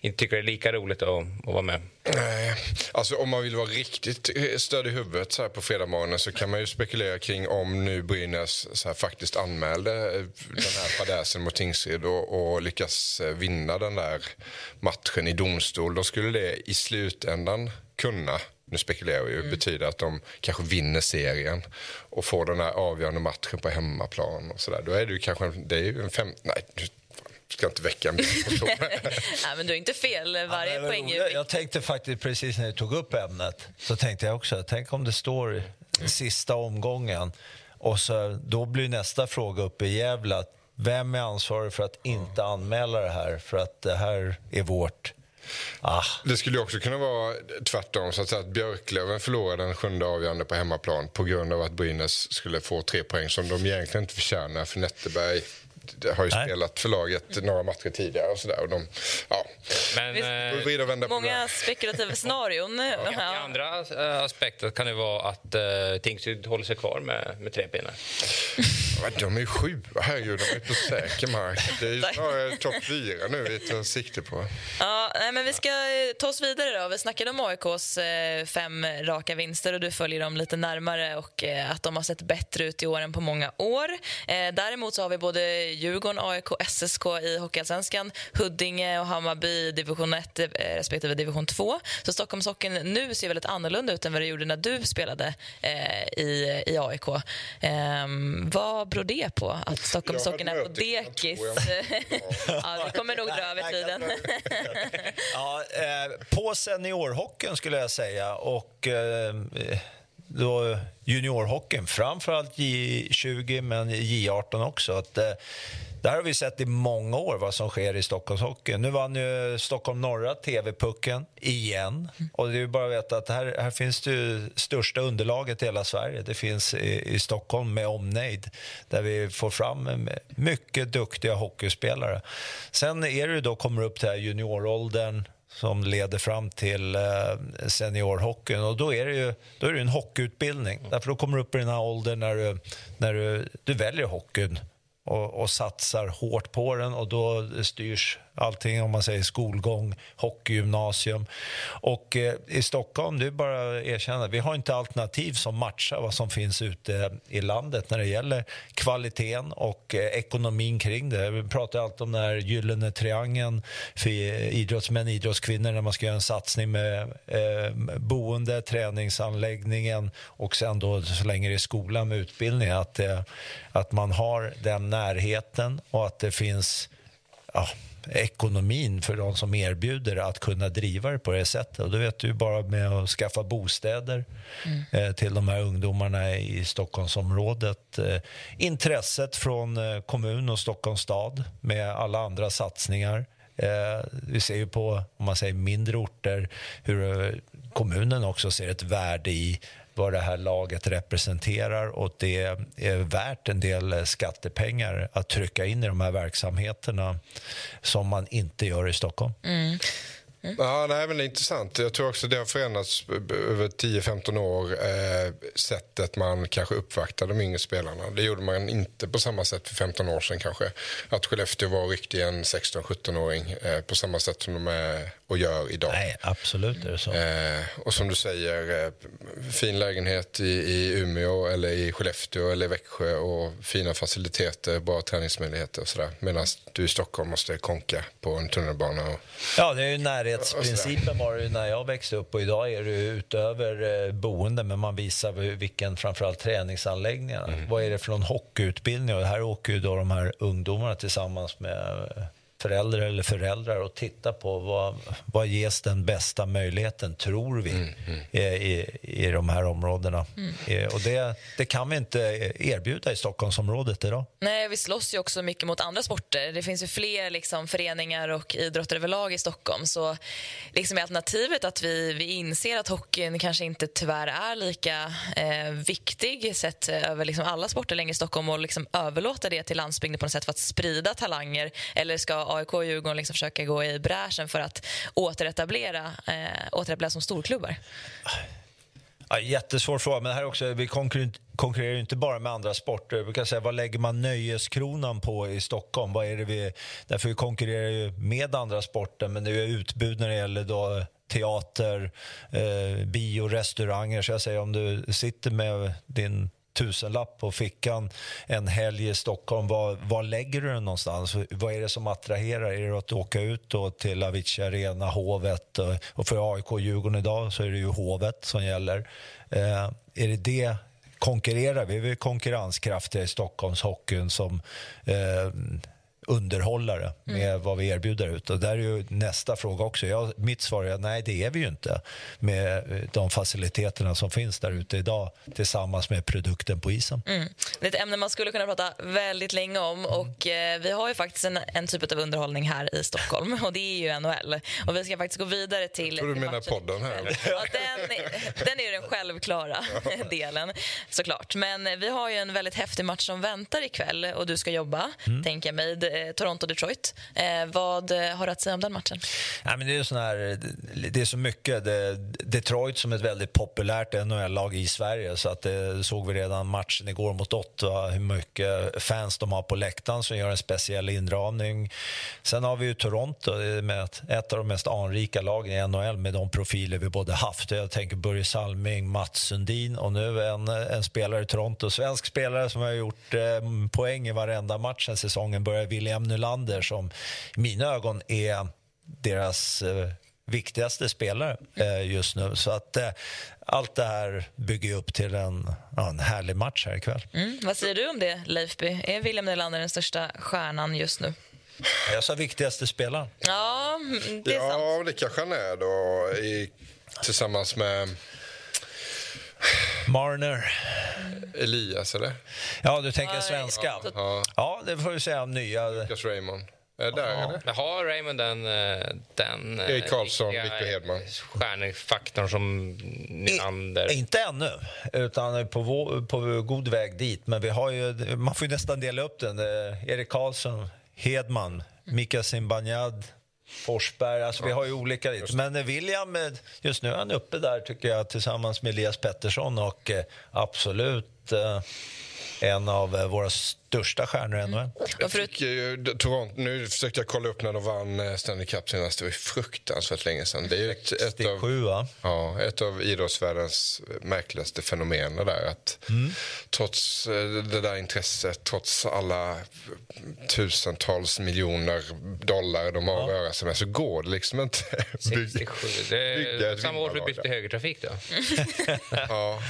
inte tycka det är lika roligt att, att vara med. Nej, alltså om man vill vara riktigt eh, stöd i huvudet så här på fredagsmorgonen så kan man ju spekulera kring om nu Brynäs så här faktiskt anmälde eh, den här fadäsen mot Tingsryd och, och lyckas eh, vinna den där matchen i domstol. Då skulle det i slutändan kunna nu spekulerar vi ju, betyder att de kanske vinner serien och får den här avgörande matchen på hemmaplan och sådär. Då är det ju kanske, en- det är ju en fem, nej, ska inte väcka en bild på så. Nej, men du är inte fel. Varje var poäng är Jag tänkte faktiskt precis när du tog upp ämnet så tänkte jag också, tänk om det står sista omgången och så, då blir nästa fråga uppe i Gävle vem är ansvarig för att inte anmäla det här för att det här är vårt Ah, Det skulle ju också kunna vara tvärtom, så att, säga, att Björklöven förlorade den sjunde avgörande på hemmaplan på grund av att Brynäs skulle få tre poäng som de egentligen inte förtjänar. För Netterberg det har ju Nej. spelat för laget några matcher tidigare och sådär. Och de, ja, Men Visst. eh, vända på många spekulativa scenarion. i Ja. andra eh, aspekter kan det vara att eh, Tingsryd håller sig kvar med, med tre pinnar. Ja, De är ju sju, herregud, de är på säker mark. Det är ju snarare topp fyra nu vi tar sikte på. Ja, men vi ska eh, ta oss vidare. då. Vi snackade om AIKs eh, fem raka vinster och du följer dem lite närmare och eh, att de har sett bättre ut i år än på många år. Eh, däremot så har vi både Djurgården, AIK, SSK i Hockeyallsvenskan, Huddinge och Hammarby i division 1 eh, respektive division 2. Så Stockholmshockeyn nu ser väldigt annorlunda ut än vad det gjorde när du spelade eh, i, i AIK. Ehm, vad beror det på att Stockholmshockeyn är på dekis? ja, vi kommer nog dra över tiden. ja, eh, på seniorhockeyn skulle jag säga. Och, eh, då eh, juniorhockeyn, framförallt J20 men J18 också. Att, eh, där har vi sett i många år vad som sker i Stockholmshockeyn. Nu vann ju Stockholm norra TV-pucken igen. Och det är bara att veta att här, här finns det största underlaget i hela Sverige. Det finns i, i Stockholm med omnejd där vi får fram mycket duktiga hockeyspelare. Sen är det då kommer upp till junioråldern som leder fram till eh, seniorhockeyn. Och då är det ju då är det en hockeyutbildning. Därför då kommer du upp i den här åldern när du, när du, du väljer hockeyn och, och, satsar hårt på den och då styrs allting om man säger skolgång, hockeygymnasium. Och eh, i Stockholm, det är bara att erkänna, vi har inte alternativ som matchar vad som finns ute i landet när det gäller kvaliteten och eh, ekonomin kring det. Vi pratar alltid om den här gyllene triangeln för idrottsmän och idrottskvinnor när man ska göra en satsning med eh, boende, träningsanläggningen och sen då så länge det är skolan med utbildning att, eh, att man har den närheten och att det finns ja, ekonomin för de som erbjuder att kunna driva det på det sättet. Och då vet du bara med att skaffa bostäder mm. eh, till de här ungdomarna i Stockholmsområdet. Eh, intresset från eh, kommun och Stockholms stad med alla andra satsningar. Vi ser ju på om man säger mindre orter hur kommunen också ser ett värde i vad det här laget representerar och det är värt en del skattepengar att trycka in i de här verksamheterna som man inte gör i Stockholm. Mm. Mm. Ja, nej, men det är intressant. Jag tror också det har förändrats över 10-15 år. Eh, sättet man kanske uppvaktar de yngre spelarna. Det gjorde man inte på samma sätt för 15 år sedan kanske. Att Skellefteå var riktigt en 16-17-åring eh, på samma sätt som de är och gör idag. Nej, absolut är det så. Eh, och som du säger, eh, fin lägenhet i, i Umeå eller i Skellefteå eller i Växjö och fina faciliteter, bra träningsmöjligheter och sådär. Medan du i Stockholm måste konka på en tunnelbana. Och, ja, det är ju närhetsprincipen var det när jag växte upp och idag är det utöver eh, boende men man visar vilken framförallt träningsanläggningarna. Mm. Vad är det för någon hockeyutbildning? Och här åker ju då de här ungdomarna tillsammans med föräldrar eller föräldrar och titta på vad, vad ges den bästa möjligheten, tror vi, mm, mm. I, i de här områdena. Mm. Eh, och det, det kan vi inte erbjuda i Stockholmsområdet idag. Nej, vi slåss ju också mycket mot andra sporter. Det finns ju fler liksom, föreningar och idrotter överlag i Stockholm. Så liksom är alternativet att vi, vi inser att hockeyn kanske inte tyvärr är lika eh, viktig sett över liksom alla sporter längre i Stockholm och liksom överlåta det till landsbygden på något sätt för att sprida talanger eller ska AIK och Djurgården liksom försöka gå i bräschen för att återetablera, eh, återetablera som storklubbar? Ja, jättesvår fråga, men här också, vi konkurrerar ju inte bara med andra sporter. Jag säga, vad lägger man nöjeskronan på i Stockholm? Vad är det vi, därför vi konkurrerar ju med andra sporter, men det är utbud när det gäller då teater, eh, bio, restauranger. Så jag säger om du sitter med din tusenlapp på fickan en helg i Stockholm, var, var lägger du den någonstans? Vad är det som attraherar? Är det att åka ut då till Avicii Arena, Hovet eh, och för AIK och Djurgården idag så är det ju Hovet som gäller. Eh, är det det konkurrerar vi? Vi är konkurrenskraftiga i Stockholmshockeyn som eh, underhållare med mm. vad vi erbjuder ut. Och där är ju nästa fråga också. Jag, mitt svar är nej, det är vi ju inte med eh, de faciliteterna som finns där ute idag tillsammans med produkten på isen. Mm. Det är ett ämne man skulle kunna prata väldigt länge om och eh, vi har ju faktiskt en, en typ av underhållning här i Stockholm och det är ju NHL. Och vi ska faktiskt gå vidare till... Jag tror du menar podden här. Den, är den självklara delen såklart. Men vi har ju en väldigt häftig match som väntar ikväll och du ska jobba, mm. tänker jag mig Eh, Toronto-Detroit. Eh, vad eh, har du att säga om den matchen? Ja, men det, är sån här, det är så mycket. Det, Detroit som ett väldigt populärt NHL-lag i Sverige. Så att det såg vi redan matchen igår mot Ottawa, hur mycket fans de har på läktaren som gör en speciell inramning. Sen har vi ju Toronto, med ett av de mest anrika lagen i NHL med de profiler vi både haft. Jag tänker Börje Salming, Mats Sundin och nu en, en spelare i Toronto, svensk spelare som har gjort eh, poäng i varenda match sen säsongen började, William Nylander som i mina ögon är deras eh, viktigaste spelare eh, just nu. Så att eh, allt det här bygger upp till en, ja, en härlig match här ikväll. Mm. Vad säger du om det, Leifby? Är William Nylander den största stjärnan just nu? Jag sa viktigaste spelaren. Ja, det är ja, sant. det kanske han är då. I, tillsammans med Marner. Elias, eller? Ja, du tänker Nej, svenska? Ja. Ja, det får vi säga nya. Lucas Raymond. Är det där, eller? Men har Raymond den, eh, den eh, Erik Karlsson, riktiga, Victor Hedman. stjärnefaktorn som Nylander? I, inte ännu, utan på, vår, på god väg dit. Men vi har ju, man får ju nästan dela upp den. Eh, Erik Karlsson, Hedman, Mika Zibanejad, Forsberg. Alltså vi har ju olika lite. Men eh, William, eh, just nu är han uppe där tycker jag tillsammans med Elias Pettersson och eh, absolut en av våra största stjärnor i NHL. Jag tycker ju, Toronto, nu försökte jag kolla upp när de vann eh, Stanley Cup senast. Det var fruktansvärt länge sedan. Det är ett, ett, av, 67 va? ja, ett av idrottsvärldens märkligaste fenomen. Där, att Trots eh, det där intresset, trots alla tusentals miljoner dollar de har att röra sig med så går det liksom inte. 67. Det samma år vi vinnarlag bytte högertrafik. Då. Ja,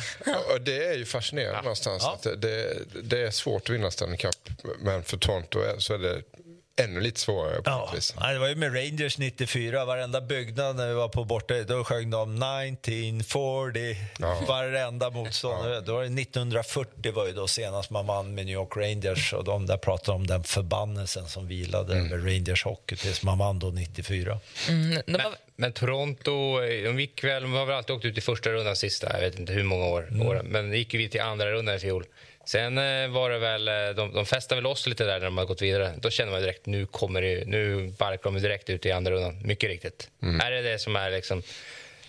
och det är ju fascinerande någonstans. Ja. Att det, det är svårt att vinna Stanley Cup, men för Toronto är- så är det ännu lite svårare på Ja, vis. nej, det var ju med Rangers 94. Varenda byggnad när vi var på borta, då sjöng de 1940. Ja. Varenda motståndare. Då var det 1940 var ju då senast man vann med New York Rangers. Och de där pratade om den förbannelsen som vilade Mm. över Rangers hockey tills man vann då 94. Mm, Men, men Toronto, eh, de gick väl, de har väl alltid åkt ut i första rundan sista, jag vet inte hur många år. Mm. år men gick ju vi till andra rundan i fjol. Sen eh, var det väl, eh, de, de festade väl oss lite där när de hade gått vidare. Då kände man direkt, nu kommer det, nu barkar de direkt ut i andra rundan. Mycket riktigt. Är det det som är liksom,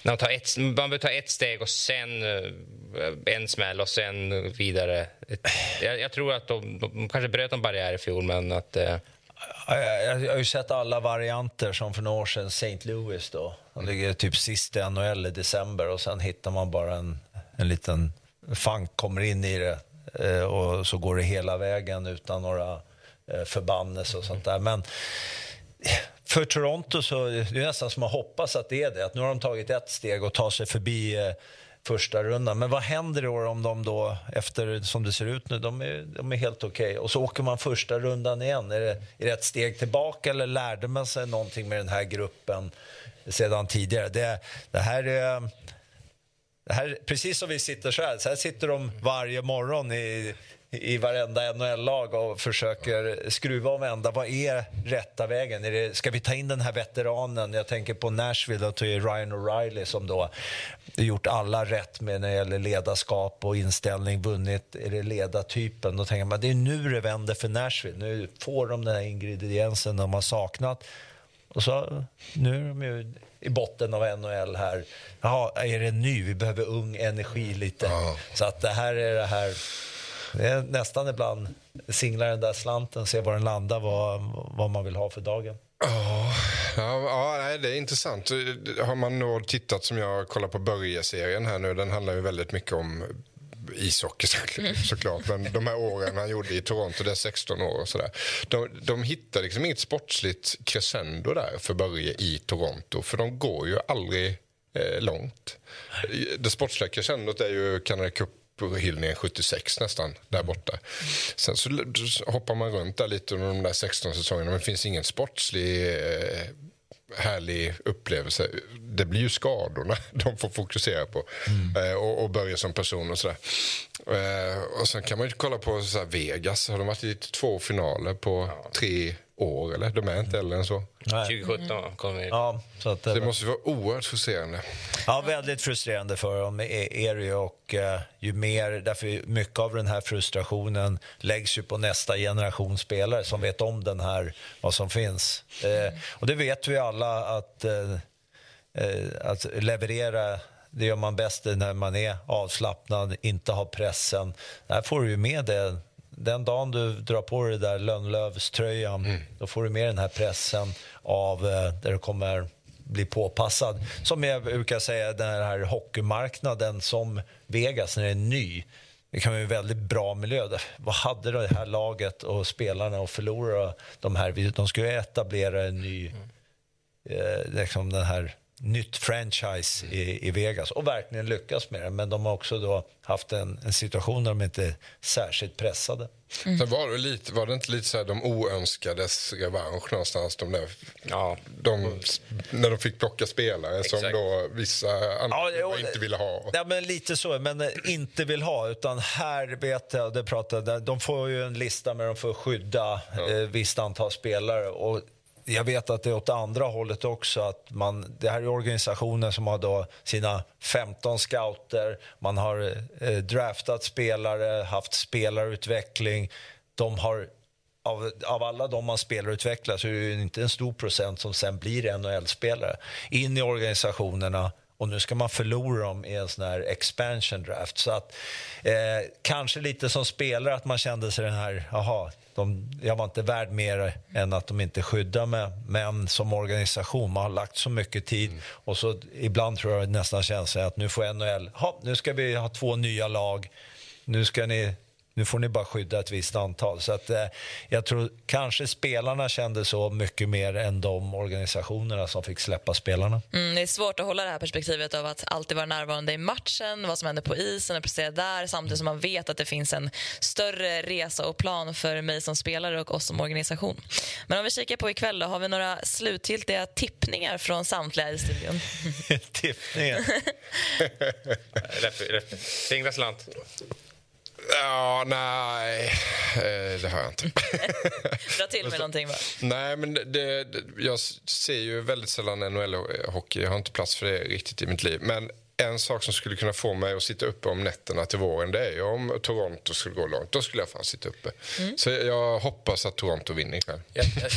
när man, tar ett, man behöver ta ett steg och sen eh, en smäll och sen vidare. Jag, jag tror att de, de kanske bröt en barriär i fjol, men att... Eh, Ja, Jag, jag, har ju sett alla varianter som för några år sedan St. Louis då. De ligger typ sist i NHL i december och sen hittar man bara en, en liten funk, kommer in i det Eh, och så går det hela vägen utan några eh, förbannelser och sånt där. Men eh, för Toronto så är det nästan som att hoppas att det är det. Att nu har de tagit ett steg och tar sig förbi eh, första rundan. Men vad händer då om de då, efter som det ser ut nu, de är, de är helt okej. Och så åker man första rundan igen. Är det, är det ett steg tillbaka eller lärde man sig någonting med den här gruppen sedan tidigare? Det, det här är... Här, precis som vi sitter så här, så här sitter de varje morgon i, i varenda NHL-lag och försöker skruva och vända. Vad är rätta vägen? Är det, ska vi ta in den här veteranen? Jag tänker på Nashville och Ryan O'Reilly som då gjort alla rätt med när det gäller ledarskap och inställning, vunnit. Är det ledartypen? Då tänker man det är nu det vänder för Nashville. Nu får de den här ingrediensen de har saknat. Och så, nu är de ju i botten av NHL här. Jaha, är det ny? Vi behöver ung energi lite. Så att det här är det här... Det är nästan ibland singla den där slanten, se var den landar, vad, vad man vill ha för dagen. Ja, ja, ja det är intressant. Har man då tittat som jag kollar på Börje-serien här nu, den handlar ju väldigt mycket om ishockey så- såklart, men de här åren han gjorde i Toronto, det är 16 år och sådär. De, de hittar liksom inget sportsligt crescendo där för Börje i Toronto, för de går ju aldrig eh, långt. Det sportsliga crescendot är ju Canada Cup hyllningen 76 nästan, där borta. Sen så hoppar man runt där lite under de där 16 säsongerna men det finns ingen sportslig eh, härlig upplevelse. Det blir ju skadorna de får fokusera på eh, och, och börja som person och sådär. Eh, och sen kan man ju kolla på så Vegas. Har de varit i två finaler på tre år eller? De är inte äldre än så. Nej. 2017 kom vi. Ja, så att, Det måste ju vara oerhört frustrerande. Ja, väldigt frustrerande för dem är är det ju och eh, ju mer, därför mycket av den här frustrationen läggs ju på nästa generation spelare som vet om den här, vad som finns. Eh, och det vet vi alla att, eh, eh, att leverera det gör man bäst när man är avslappnad, inte har pressen. Där får du ju med det. Den dagen du drar på dig där Lönnlövströjan, då får du med den här pressen av eh, där du kommer bli påpassad. Som jag brukar säga, den här hockeymarknaden som Vegas, när det är ny. Det kan vara en väldigt bra miljö. Vad hade det här laget och spelarna att förlora de här? De skulle etablera en ny, eh, liksom den här nytt franchise i, i Vegas och verkligen lyckas med det. Men de har också då haft en, en situation där de inte är särskilt pressade. Mm. Sen var det, lite, var det inte lite så här de oönskades revansch någonstans? De där, ja. de, när de fick plocka spelare Exakt. som då vissa andra ja, inte ville ha. Ja, men lite så, men inte vill ha. Utan här vet jag, det pratade, de får ju en lista med de får skydda ja. eh, visst antal spelare. Och jag vet att det är åt andra hållet också. Att man, det här är organisationer som har då sina 15 scouter, man har eh, draftat spelare, haft spelarutveckling. De har, av, av alla de man spelarutvecklar så är det inte en stor procent som sen blir NHL-spelare. In i organisationerna och nu ska man förlora dem i en sån här expansion draft. Så att eh, kanske lite som spelare att man kände sig den här, jaha, de, jag var inte värd mer än att de inte skyddar mig. Men som organisation, man har lagt så mycket tid mm. och så ibland tror jag nästan känns att nu får NHL, ha, nu ska vi ha två nya lag, nu ska ni nu får ni bara skydda ett visst antal. Så att, eh, jag tror kanske spelarna kände så mycket mer än de organisationerna som fick släppa spelarna. Mm, det är svårt att hålla det här perspektivet av att alltid vara närvarande i matchen, vad som händer på isen och prestera där samtidigt som man vet att det finns en större resa och plan för mig som spelare och oss som organisation. Men om vi kikar på ikväll då, har vi några slutgiltiga tippningar från samtliga i studion? tippningar? Fingrar slant. Ja, nej, eh, det har jag inte. Dra till med någonting bara. Nej, men det, det, jag ser ju väldigt sällan NHL-hockey. Jag har inte plats för det riktigt i mitt liv. Men en sak som skulle kunna få mig att sitta uppe om nätterna till våren det är ju om Toronto skulle gå långt. Då skulle jag fan sitta uppe. Mm. Så jag hoppas att Toronto vinner ikväll. Jag, jag,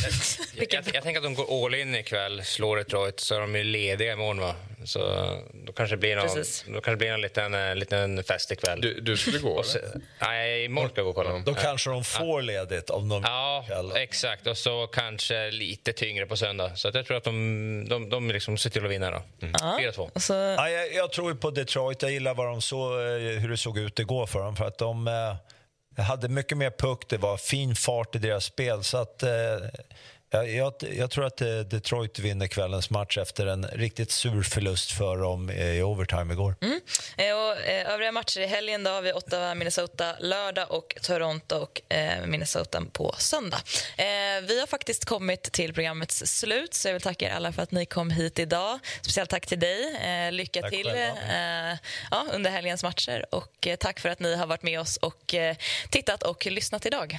jag, jag, jag tänker att de går all in ikväll, slår Detroit, så är de ju lediga imorgon. Va? Så då kanske det blir någon, då kanske det blir en liten, eh, liten fest ikväll. Du, du skulle gå? så, nej, imorgon ska jag gå och kolla. Då kanske de får ledigt om de Ja, exakt. Och så kanske lite tyngre på söndag. Så jag tror att de, de, de liksom ser till att vinna. Då. Mm. 4-2. Så... Ja, jag, jag, tror på Detroit. Jag gillar vad de så, eh, hur det såg ut igår för dem. För att de eh, hade mycket mer puck, det var fin fart i deras spel. Så att, eh, jag, jag, jag, tror att eh, Detroit vinner kvällens match efter en riktigt sur förlust för dem i overtime igår. Mm. Eh, och, eh, övriga matcher i helgen då har vi Ottawa, Minnesota lördag och Toronto och eh, Minnesota på söndag. Eh, vi har faktiskt kommit till programmets slut så jag vill tacka er alla för att ni kom hit idag. Speciellt tack till dig. Eh, lycka tack till ja, under helgens matcher och tack för att ni har varit med oss och tittat och lyssnat idag.